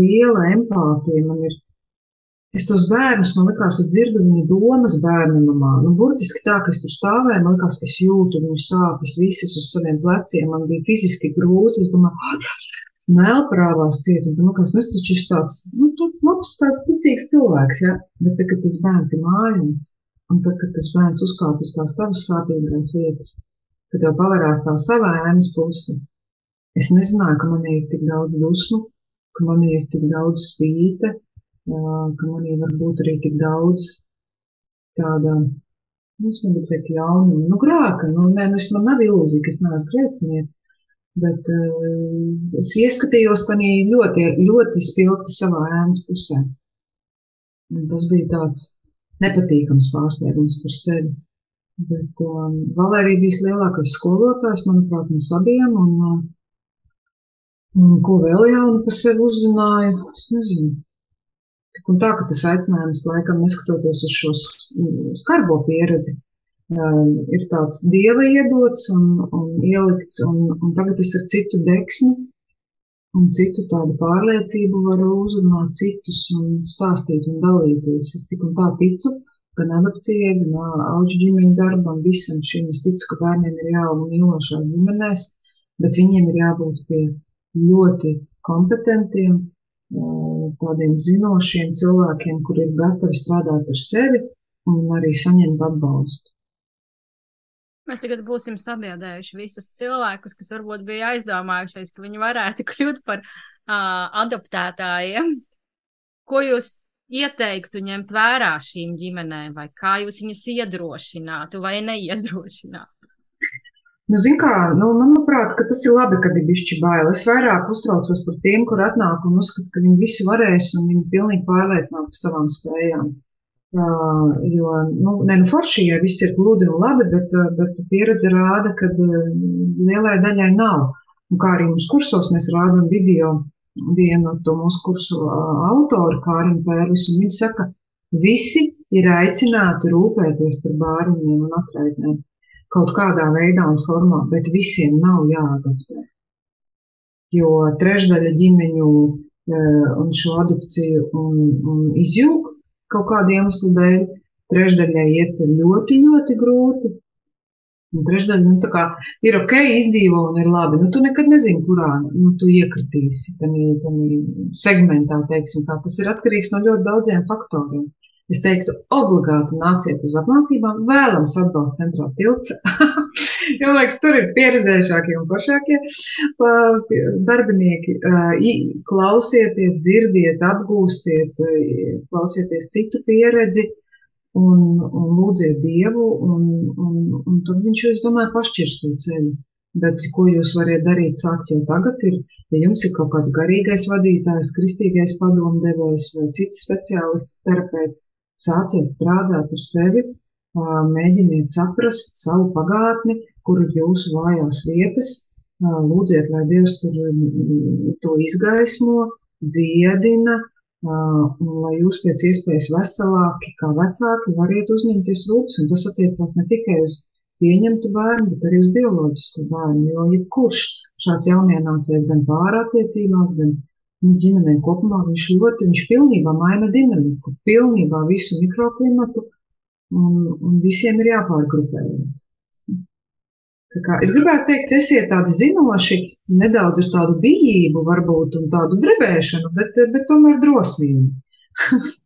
liela empātija, man ir, es tos bērnus, man likās, es dzirdu viņu domas bērnamā, nu, burtiski tā, ka es tur stāvēju, man ka es jūtu viņu sāpes visas uz saviem pleciem, man bija fiziski grūti, es domāju, mēlprāvās ciet, un domā, nu, es taču esmu tāds, nu, tāds labs, tāds ticīgs cilvēks, ja, bet tad, kad tas bērns ir mājās, un tad, kad tas bērns uzkāp uz tās tavas sāpīgās vietas, kad tev pavērās tā savā ēnas puse, es nezināju, ka man ir tik daudz dusmu, ka man ir tik daudz spīte, ka man ir varbūt arī tik daudz tāda, nu, es negribu teikt ļaunuma, nu, grāka, nu, nē, nu, man nav ilūzija, ka es neesmu grēcinieks, Bet uh, es ieskatījos panī ļoti, ļoti spilgti savā ēnas pusē. Un tas bija tāds nepatīkams pārsteigums par sevi. Bet um, Valērija bija lielākais skolotājs, manuprāt, mums abiem. Un, uh, un ko vēl jaunu par sevi uzzināju, es nezinu. Un tā, ka tas aicinājums laikam neskatoties uz šo skarbo pieredzi, um, ir tāds dieva iedots un, un ielikts, un, un tagad es ar citu deksmi un citu tādu pārliecību varu uzrunāt citus un stāstīt un dalīties. Es tik un tā ticu gan adopcijai, gan auģu ģimeņu darbam, visam šim. Es ticu, ka bērniem ir jāaug mīlošās ģimenēs, bet viņiem ir jābūt pie ļoti kompetentiem, tādiem zinošiem cilvēkiem, kuri ir gatavi strādāt ar sevi un arī saņemt atbalstu. Mēs tagad būsim sabiedrējuši visus cilvēkus, kas varbūt bija aizdomājušies, ka viņi varētu kļūt par uh, adoptētājiem. Ko jūs ieteiktu ņemt vērā šīm ģimenēm, vai kā jūs viņas iedrošinātu vai neiedrošinātu? Nu, zin kā, nu, manuprāt, ka tas ir labi, kad ir bišķi bail. Es vairāk uztraucos par tiem, kur atnāk un uzskata, ka viņi visi varēs un viņi pilnīgi pārliecināti par savām spējām. Uh, jo, nu, ne, nu, forši, ja viss ir gludi un labi, bet, bet pieredze rāda, ka lielai daļai nav. Un kā arī mums kursos mēs rādām video vienu to mūsu kursu autoru, Kāriņu Pērvis, un viņi saka, visi ir aicināti rūpēties par bāriņiem un atraitnēm kaut kādā veidā un formā, bet visiem nav jāadaptē. Jo trešdaļa ģimeņu un šo adopciju un, un izjūg, kaut kādu iemeslu dēļ. Trešdaļai iet ļoti, ļoti grūti. Un trešdaļa, nu, kā ir ok, izdzīvo un ir labi. Nu, tu nekad nezini, kurā nu, tu iekritīsi. Tādā segmentā, teiksim, tā. Tas ir atkarīgs no ļoti daudziem faktoriem. Es teiktu, obligāti nāciet uz apmācībām, vēlams atbalsts centrā tilts. Jo, liekas, tur ir pieredzējušākie un pašākie darbinieki. Klausieties, dzirdiet, apgūstiet, klausieties citu pieredzi un, un lūdziet Dievu, un, un, un tad viņš, es domāju, pašķirs to ceļu. Bet ko jūs varat darīt, sākt jau tagad, ir, ja jums ir kaut kāds garīgais vadītājs, kristīgais padomdevējs vai cits speciālists, terapeits, sāciet strādāt ar sevi, mēģiniet saprast savu pagātni, kur ir jūsu vājās vietas, lūdziet, lai Dievs tur to izgaismo, dziedina, un lai jūs pēc iespējas veselāki, kā vecāki, variet uzņemties rūpes, un tas attiecās ne tikai uz pieņemtu bērnu, bet arī uz bioloģisku bērnu, jo jebkurš šāds jaunienācējs gan pārātiecībās, gan nu, ģimenē kopumā, viņš ļoti, viņš pilnībā maina dinamiku, pilnībā visu mikroklimatu, un, un visiem ir jāpārgrupējas. Kā, es gribētu teikt, esiet tādi zinoši, nedaudz ar tādu bijību, varbūt, un tādu drebēšanu, bet, bet tomēr drosmīgi.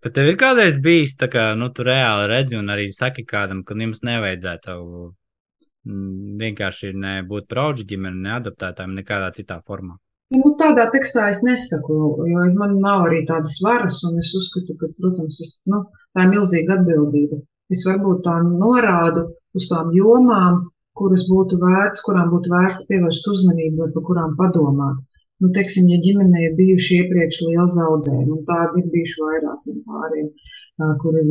Bet tev ir kādreiz bijis tā, ka nu, tu reāli redzi un arī saki kādam, ka jums nevajadzētu mm, vienkārši ne būt prauģi ģimeni, ne adaptētājiem, nekādā citā formā. Nu, tādā tekstā es nesaku, jo man nav arī tādas varas, un es uzskatu, ka, protams, es, nu, tā ir milzīga atbildība. Es varbūt tā norādu uz tām jomām, kuras būtu vērts, kurām būtu vērts pievērst uzmanību vai par kurām padomāt. Nu, teiksim, ja ģimenē ir bijuši iepriekš liela zaudējuma, un tādi ir bijuši vairākiem pāriem, kur ir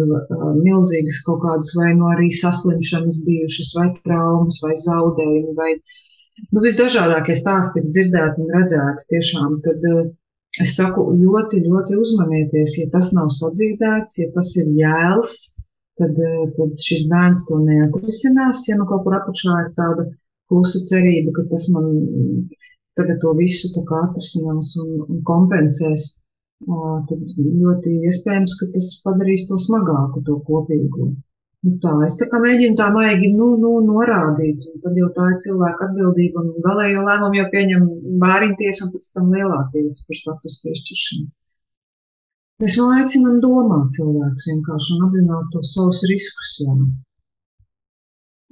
milzīgas kaut kādas vai no nu arī saslimšanas bijušas, vai traumas, vai zaudējumi, vai nu, visdažādākie stāsti ir dzirdēti un redzēti tiešām, tad es saku ļoti, ļoti uzmanieties, ja tas nav sadzīdēts, ja tas ir jēls, tad, eh, tad šis bērns to neatrisinās. Ja nu kaut kur apakšā ir tāda klusa cerība, ka tas man tagad to visu atrisinās un, un kompensēs, tad ļoti iespējams, ka tas padarīs to smagāku, to kopīgo. Nu tā, es tā kā mēģinu tā maigi nu, nu, norādīt, un tad jau tā ir cilvēka atbildība, un galējo lēmumu jau pieņem bāriņties un pēc tam lielāties par status piešķiršanu. Mēs vēl aicinām domāt cilvēkus vienkārši un apzināt tos savus riskus. Jā.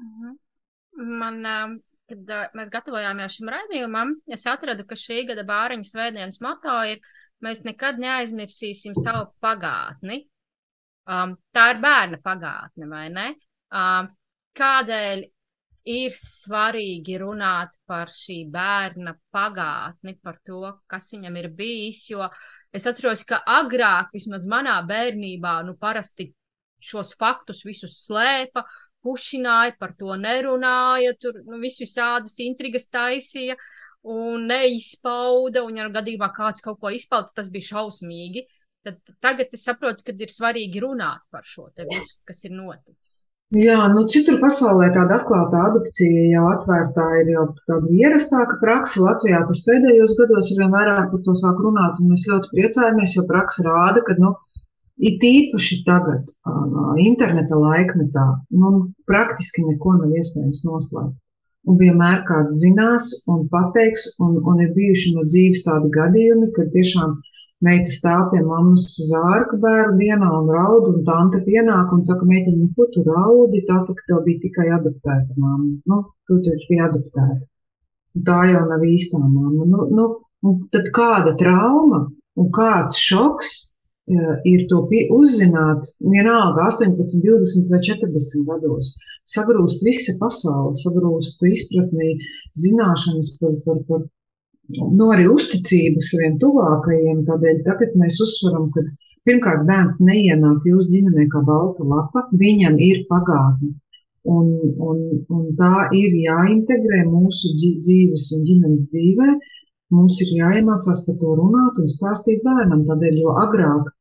Mhm. Man, kad mēs gatavojāmies šim raidījumam, es atradu, ka šī gada bāriņu svētdienas moto ir mēs nekad neaizmirsīsim savu pagātni. Um, tā ir bērna pagātne, vai ne? Um, kādēļ ir svarīgi runāt par šī bērna pagātni, par to, kas viņam ir bijis, jo Es atceros, ka agrāk, vismaz manā bērnībā, nu, parasti šos faktus visus slēpa, pušināja, par to nerunāja, tur nu, vis visādas intrigas taisīja un neizpauda, un, ja gadījumā kāds kaut ko izpauda, tas bija šausmīgi. Tad tagad es saprotu, ka ir svarīgi runāt par šo visu, kas ir noticis. Jā, nu citur pasaulē tāda atklāta adopcija jau atvērtā ir jau tāda ierastāka praksa. Latvijā tas pēdējos gados ir vien vairāk par to sāk runāt, un mēs ļoti priecājamies, jo praksa rāda, ka, nu, it īpaši tagad, interneta laikmetā, nu, praktiski neko nav iespējams noslēpt. Un vienmēr kāds zinās un pateiks, un, un ir bijuši no dzīves tādi gadījumi, kad tiešām Meita stāv pie mammas zārka bērnu dienā un raud, un tante pienāk un saka, meitiņ, nu, ko tu raudi, tā tā, ka tev bija tikai adoptēta mamma. Nu, tu taču biji adoptēta. Un tā jau nav īstā mamma. Nu, nu, tad kāda trauma un kāds šoks ir to uzzināt, vienalga 18, 20 vai 40 gados. Sagrūst visa pasaule, sagrūst izpratnī, zināšanas par, par, par nu, arī uzticību saviem tuvākajiem. Tādēļ tagad mēs uzsveram, ka pirmkārt bērns neienāk jūsu ģimenē kā balta lapa, viņam ir pagātne. Un, un, un tā ir jāintegrē mūsu dzīves un ģimenes dzīvē. Mums ir jāiemācās par to runāt un stāstīt bērnam. Tādēļ, jo agrāk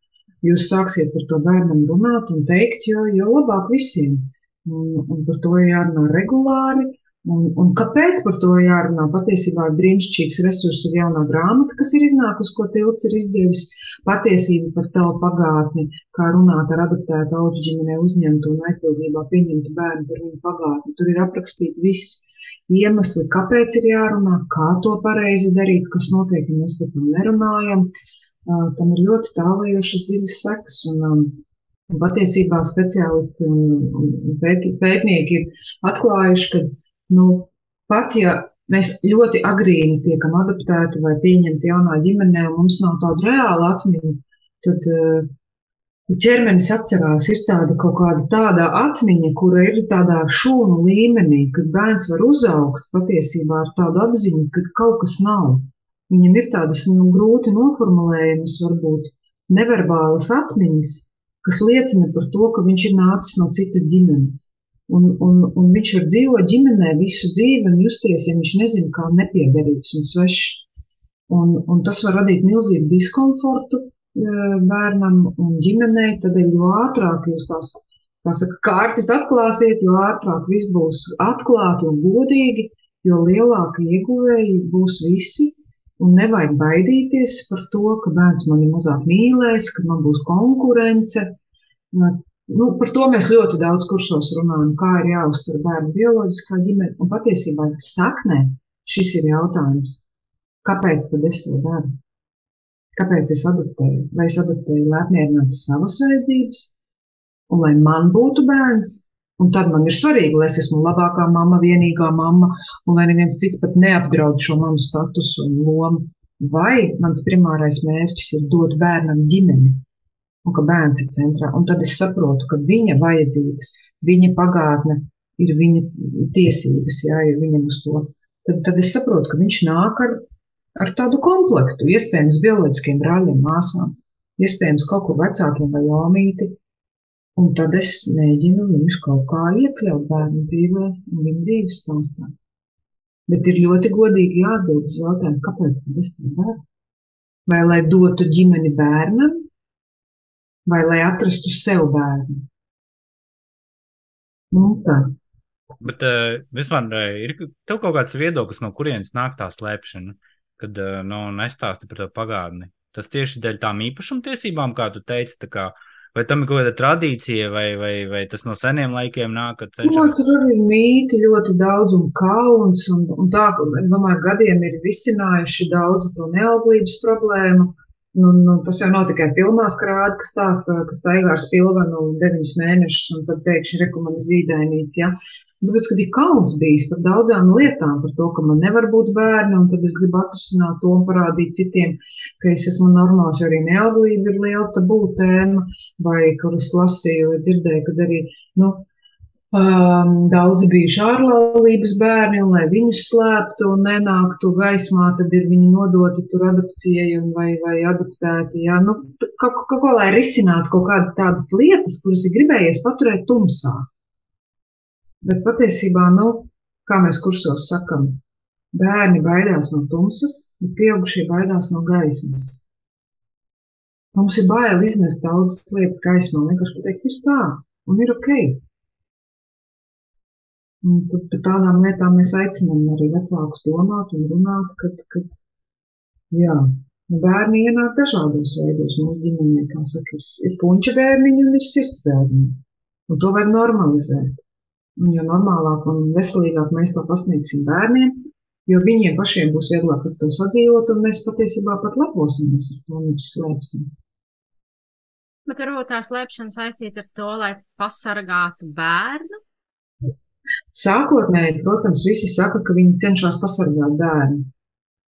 jūs sāksiet par to bērnam runāt un teikt, jo, jo labāk visiem. Un, un par to ir jārunā regulāri, Un, un kāpēc par to jārunā? Patiesībā ir brīnišķīgs resurs ir jaunā grāmata, kas ir iznākusi, ko Tilts ir izdevis. Patiesība par tavu pagātni, kā runāt ar adaptētu augu ģimenē uzņemtu un aizbildībā pieņemtu bērnu par viņu pagātni. Tur ir aprakstīti viss iemesli, kāpēc ir jārunā, kā to pareizi darīt, kas notiek, ja mēs par to nerunājam. Uh, tam ir ļoti tālajošas dziļas sekas. Un, um, patiesībā speciālisti un, un pēt, pētnieki ir atklājuši, ka nu, pat ja mēs ļoti agrīni tiekam adaptēti vai pieņemti jaunā ģimenē, un mums nav tāda reāla atmiņa, tad, tad ķermenis atcerās, ir tāda kaut kāda tāda atmiņa, kura ir tādā šūnu līmenī, kad bērns var uzaugt patiesībā ar tādu apziņu, ka kaut kas nav. Viņam ir tādas nu, grūti noformulējamas, varbūt neverbālas atmiņas, kas liecina par to, ka viņš ir nācis no citas ģimenes. Un, un, un viņš var dzīvot ģimenē visu dzīvi un justies, ja viņš nezina, kā nepiederīgs un svešs. Un, un tas var radīt milzīgu diskomfortu e, bērnam un ģimenei. Tad, jo ātrāk jūs tās tā saka, kārtas atklāsiet, jo ātrāk viss būs atklāti un godīgi, jo lielāka ieguvēji būs visi. Un nevajag baidīties par to, ka bērns mani mazāk mīlēs, ka man būs konkurence. Nu, par to mēs ļoti daudz kursos runājam, kā ir jāuztur bērnu bioloģiskā ģimene. Un patiesībā saknē šis ir jautājums. Kāpēc tad es to daru? Kāpēc es adoptēju? Vai es adoptēju, lai apmierinātu savas vajadzības, un lai man būtu bērns, Un tad man ir svarīgi, lai es esmu labākā mamma, vienīgā mamma, un lai neviens cits pat neapdraud šo manu statusu un lomu. Vai mans primārais mērķis ir dot bērnam ģimeni, un ka bērns ir centrā. Un tad es saprotu, ka viņa vajadzības, viņa pagātne ir viņa tiesības, jā, ir viņam uz to. Tad, tad es saprotu, ka viņš nāk ar, ar tādu komplektu, iespējams, bioloģiskiem brāļiem, māsām, iespējams, kaut kur vecākiem vai jāmīti, Un tad es mēģinu viņus kaut kā iekļaut bērnu dzīvē un viņa dzīves stāstā. Bet ir ļoti godīgi jāatbild uz jautājumu, kāpēc es to daru? Vai lai dotu ģimeni bērnam, vai lai atrastu sev bērnu? Nu, tā. Bet uh, vispār uh, ir tev kaut kāds viedoklis, no kurienes nāk tā slēpšana, kad uh, nu, nestāsti par to pagātni. Tas tieši dēļ tām īpašumtiesībām, kā tu teici, tā kā uh, Vai tam ir kaut kāda tradīcija, vai, vai, vai tas no seniem laikiem nāk? Cenšas... No, tur arī mīti ļoti daudz un kauns, un, un tā, es domāju, gadiem ir visinājuši daudz to neauglības problēmu. Nu, nu, tas jau nav tikai filmās, kā rāda, kas stāsta, ka staigā ar spilvenu deviņus mēnešus, un tad pēkšņi rekomendē zīdainīts. Ja? Tāpēc, kad ir kauns bijis par daudzām lietām, par to, ka man nevar būt bērni, un tad es gribu atrisināt to un parādīt citiem, ka es esmu normāls, jo arī neauglība ir liela tabū tēma, vai kur es lasīju vai dzirdēju, kad arī, nu, um, daudzi bijuši ārlaulības bērni, un lai viņus slēptu un nenāktu gaismā, tad ir viņi nodoti tur adopcijai un vai, vai adoptēti, jā, nu, kaut, kaut ko, lai risinātu kaut kādas tādas lietas, kuras ir gribējies paturēt tumsā. Bet patiesībā, nu, kā mēs kursos sakam, bērni baidās no tumsas, bet pieaugušie baidās no gaismas. Mums ir bail iznest daudzas lietas gaismā, vienkārši pateikt, ir tā, un ir ok. Un tad par tādām lietām mēs aicinām arī vecākus domāt un runāt, kad, kad jā, bērni ienāk dažādos veidos mūsu ģimenē, kā saka, ir, ir puņķa bērniņi un ir sirds bērniņi. Un to vajag normalizēt. Jo normālāk un veselīgāk mēs to pasniegsim bērniem, jo viņiem pašiem būs vieglāk ar to sadzīvot, un mēs patiesībā pat leposimies ar to, nevis slēpsim. Bet varbūt tā slēpšana saistīta ar to, lai pasargātu bērnu? Sākotnēji, protams, visi saka, ka viņi cenšas pasargāt bērnu.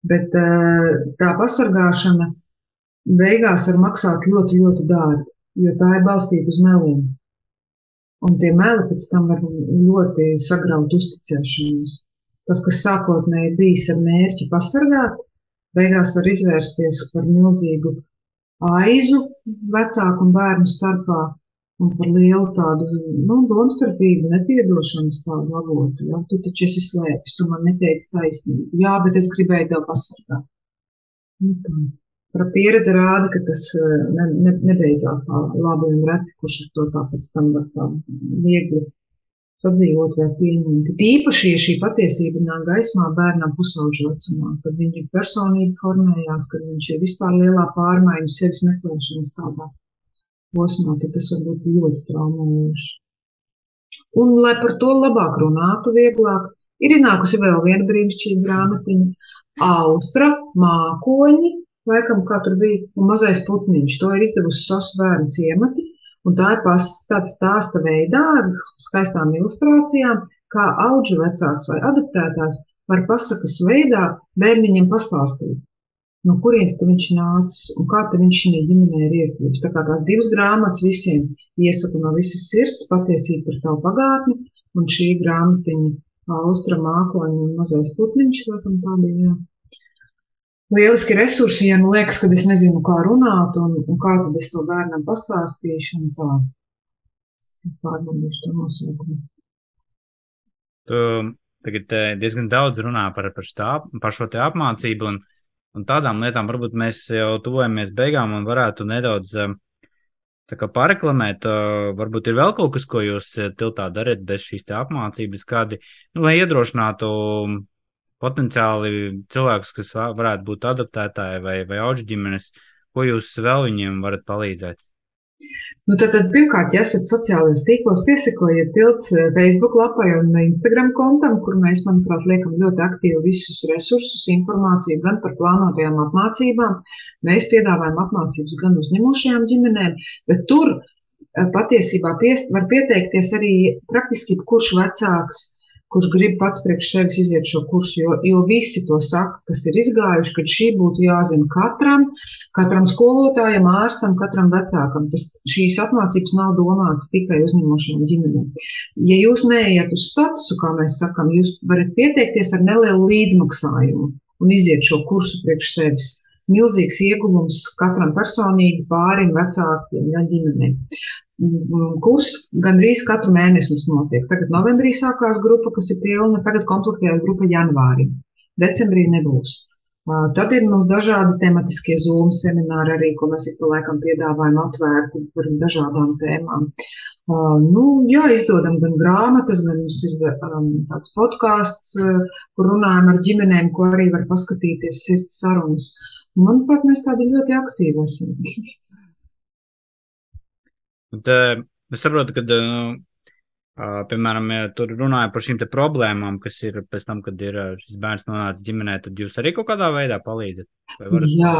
Bet eh, tā pasargāšana beigās var maksāt ļoti, ļoti dārgi, jo tā ir balstīta uz meliem. Un tie meli pēc tam var ļoti sagraut uzticēšanos. Tas, kas sākotnēji bijis ar mērķi pasargāt, beigās var izvērsties par milzīgu aizu vecāku un bērnu starpā un par lielu tādu nu, domstarpību, nepiedošanas tādu avotu. Ja? Tu taču esi slēpis, tu man neteici taisnību. Jā, bet es gribēju tev pasargāt. Nu, tā. Pieredze rāda, ka tas eh, ne, ne, nebeidzās tā labi un reti, kurš ar to tā pēc tam var tā viegli sadzīvot vai pieņemt. Tīpaši, ja šī patiesība nāk gaismā bērnam pusauģu vecumā, kad viņa personība formējās, kad viņš ir vispār lielā pārmaiņu sevis meklēšanas tādā posmā, tad tas var būt ļoti traumējoši. Un, lai par to labāk runātu, vieglāk, ir iznākusi vēl viena brīnišķīga grāmatiņa - Austra mākoņi laikam, kā tur bija, un mazais putniņš. To ir izdevusi Sosu bērnu ciemati, Un tā ir tāds stāsta veidā, ar skaistām ilustrācijām, kā auģu vecāks vai adoptētājs var pasakas veidā bērniņam pastāstīt, no kurienes viņš nācis un kā viņš šī ģimenē ir iekļuvis. Tā kā tās divas grāmatas visiem iesaku no visas sirds patiesība par tavu pagātni, un šī grāmatiņa Austra mākoņa un mazais putniņš, laikam tā bija, jā. Lieliski resursi, ja nu liekas, ka es nezinu, kā runāt, un, un kā tad es to bērnam pastāstīšu, un tā. Pārbaudīšu to nosaukumu. Tu tagad diezgan daudz runā par, par, štā, par šo te apmācību un, un tādām lietām. Varbūt mēs jau tuvojamies beigām un varētu nedaudz tā kā pareklamēt. Varbūt ir vēl kaut kas, ko jūs tiltā darat bez šīs apmācības, kādi, nu, lai iedrošinātu potenciāli cilvēkus, kas varētu būt adaptētāji vai, vai auģu ģimenes, ko jūs vēl viņiem varat palīdzēt? Nu, tad, tad pirmkārt, ja esat sociālajos tīklos, piesakojiet tilts eh, Facebook lapai un Instagram kontam, kur mēs, manuprāt, liekam ļoti aktīvi visus resursus, informāciju gan par plānotajām apmācībām. Mēs piedāvājam apmācības gan uzņemošajām ģimenēm, bet tur eh, patiesībā piest, var pieteikties arī praktiski kurš vecāks kurš grib pats priekš sevis iziet šo kursu, jo, jo visi to saka, kas ir izgājuši, ka šī būtu jāzina katram, katram skolotājam, ārstam, katram vecākam. Tas, šīs apmācības nav domātas tikai uzņemošiem ģimenēm. Ja jūs neiet uz statusu, kā mēs sakam, jūs varat pieteikties ar nelielu līdzmaksājumu un iziet šo kursu priekš sevis milzīgs ieguvums katram personīgi, pārim, vecākiem, ja ģimenei. Kurs gandrīz katru mēnesi mums notiek. Tagad novembrī sākās grupa, kas ir pilna, tagad komplektējās grupa janvārī. Decembrī nebūs. Tad ir mums dažādi tematiskie zūmu semināri arī, ko mēs ik pa laikam piedāvājam atvērti par dažādām tēmām. Nu, jā, izdodam gan grāmatas, gan mums ir um, tāds podkāsts, kur runājam ar ģimenēm, ko arī var paskatīties sirds sarunas. Manuprāt, mēs tādi ļoti aktīvi esam. Bet, uh, es saprotu, ka, uh, uh, piemēram, ja tur runāja par šīm problēmām, kas ir pēc tam, kad ir šis bērns nonācis ģimenē, tad jūs arī kaut kādā veidā palīdzat? Varat... Jā,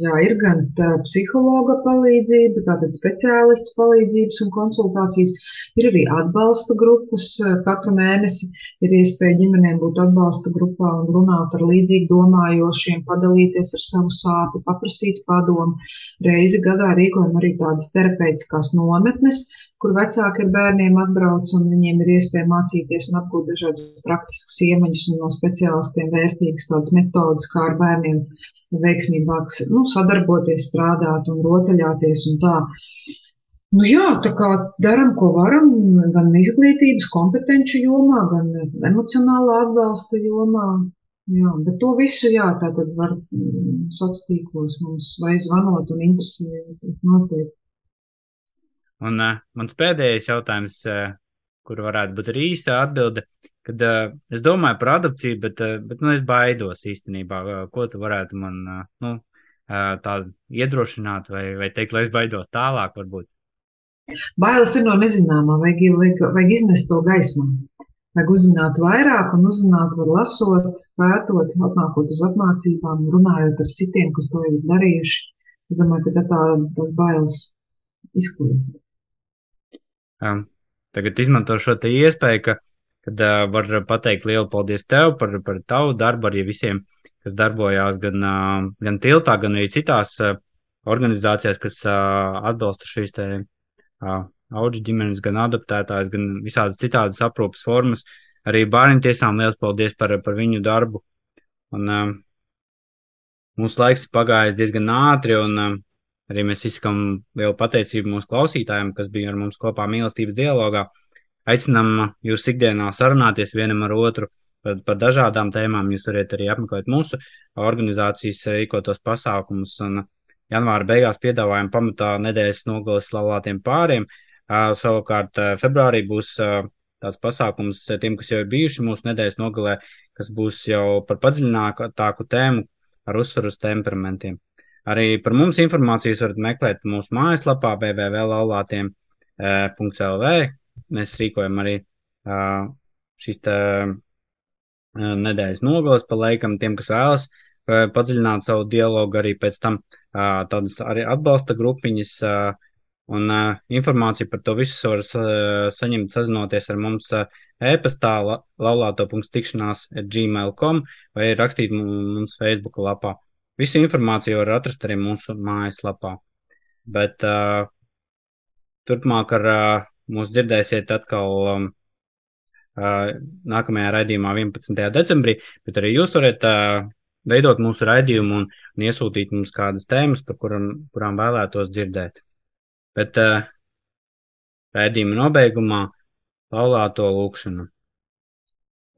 jā, ir gan psihologa palīdzība, tātad speciālistu palīdzības un konsultācijas. Ir arī atbalsta grupas. Katru mēnesi ir iespēja ģimenēm būt atbalsta grupā un runāt ar līdzīgi domājošiem, padalīties ar savu sāpi, paprasīt padomu. Reizi gadā rīkojam arī tādas terapeitiskās nometnes, kur vecāki ar bērniem atbrauc un viņiem ir iespēja mācīties un apgūt dažādas praktiskas iemaņas un no speciālistiem vērtīgas tādas metodas, kā ar bērniem veiksmīgāk nu, sadarboties, strādāt un rotaļāties un tā. Nu jā, tā kā darām, ko varam, gan izglītības kompetenci jomā, gan emocionālā atbalsta jomā. Jā, bet to visu, jā, tā tad var mm, sociālos tīklos mums vai zvanot un interesēties noteikti. Un uh, mans pēdējais jautājums, uh, kur varētu būt arī īsa atbilde, kad uh, es domāju par adopciju, bet, uh, bet nu, es baidos īstenībā, uh, ko tu varētu man uh, nu, uh, tādu iedrošināt vai, vai teikt, lai es baidos tālāk varbūt. Bailes ir no nezināmā, vajag, vajag, vajag iznest to gaismā. Vajag uzzināt vairāk un uzzināt, var lasot, pētot, atnākot uz apmācībām, runājot ar citiem, kas to ir darījuši. Es domāju, ka tā, tas bailes izkliedz. Um, tagad izmanto šo iespēju, ka, kad uh, var pateikt lielu paldies tev par, par tavu darbu, arī visiem, kas darbojās gan, uh, gan tiltā, gan arī citās uh, organizācijās, kas uh, atbalsta šīs te uh, auģu ģimenes, gan adaptētājs, gan visādas citādas aprūpas formas. Arī bērnu tiesām liels paldies par, par viņu darbu. Un, uh, mūsu laiks pagājis diezgan ātri, un uh, arī mēs izsakām lielu pateicību mūsu klausītājiem, kas bija ar mums kopā mīlestības dialogā. Aicinām jūs ikdienā sarunāties vienam ar otru par, par dažādām tēmām. Jūs varat arī apmeklēt mūsu organizācijas rīkotos pasākumus. Un janvāra beigās piedāvājam pamatā nedēļas nogalas laulātiem pāriem. Savukārt februārī būs tāds pasākums tiem, kas jau ir bijuši mūsu nedēļas nogalē, kas būs jau par padziļinātāku tēmu ar uzsvaru uz temperamentiem. Arī par mums informācijas varat meklēt mūsu mājaslapā www.laulātiem.lv. Mēs rīkojam arī šīs nedēļas nogalas pa laikam tiem, kas vēlas padziļināt savu dialogu arī pēc tam tādas arī atbalsta grupiņas Un uh, informāciju par to visu var uh, saņemt, sazinoties ar mums uh, e-pastā, la, laulāto.tikšanās gmail.com vai rakstīt mums Facebook lapā. Visu informāciju var atrast arī mūsu mājaslapā. Bet uh, turpmāk ar uh, mūs dzirdēsiet atkal um, uh, nākamajā raidījumā 11. decembrī, bet arī jūs varat uh, veidot mūsu raidījumu un, un iesūtīt mums kādas tēmas, par kuram, kurām vēlētos dzirdēt. Bet uh, raidījuma nobeigumā laulāto lūkšanu.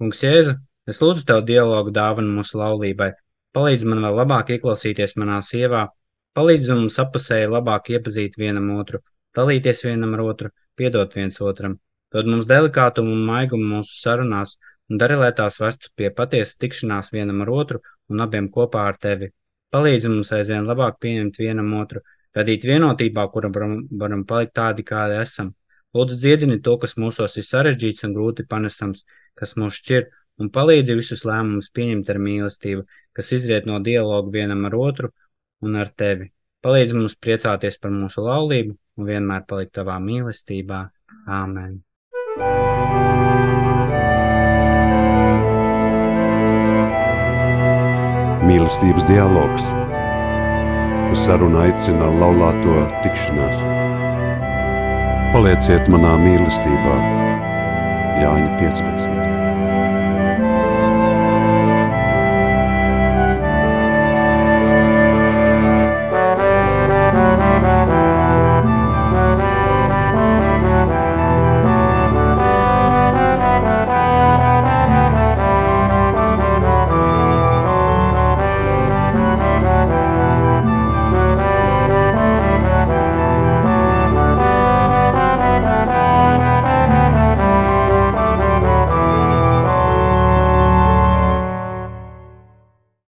Kungs Jēzu, es lūdzu Tev dialogu dāvanu mūsu laulībai, palīdz man vēl labāk ieklausīties manā sievā, palīdz mums apusēji labāk iepazīt vienam otru, dalīties vienam ar otru, piedot viens otram, dod mums delikātumu un maigumu mūsu sarunās un dari, lai tās vestu pie patiesas tikšanās vienam ar otru un abiem kopā ar tevi. Palīdzi mums aizvien labāk pieņemt vienam otru, radīt vienotībā, kuram varam, varam palikt tādi, kādi esam. Lūdzu, dziedini to, kas mūsos ir sarežģīts un grūti panesams, kas mūs šķir, un palīdzi visus lēmumus pieņemt ar mīlestību, kas izriet no dialogu vienam ar otru un ar tevi. Palīdzi mums priecāties par mūsu laulību un vienmēr palikt tavā mīlestībā. Āmen! Mīlestības dialogs. Uz sarunu aicina laulāto tikšanās. Palieciet manā mīlestībā, Jāņa 15.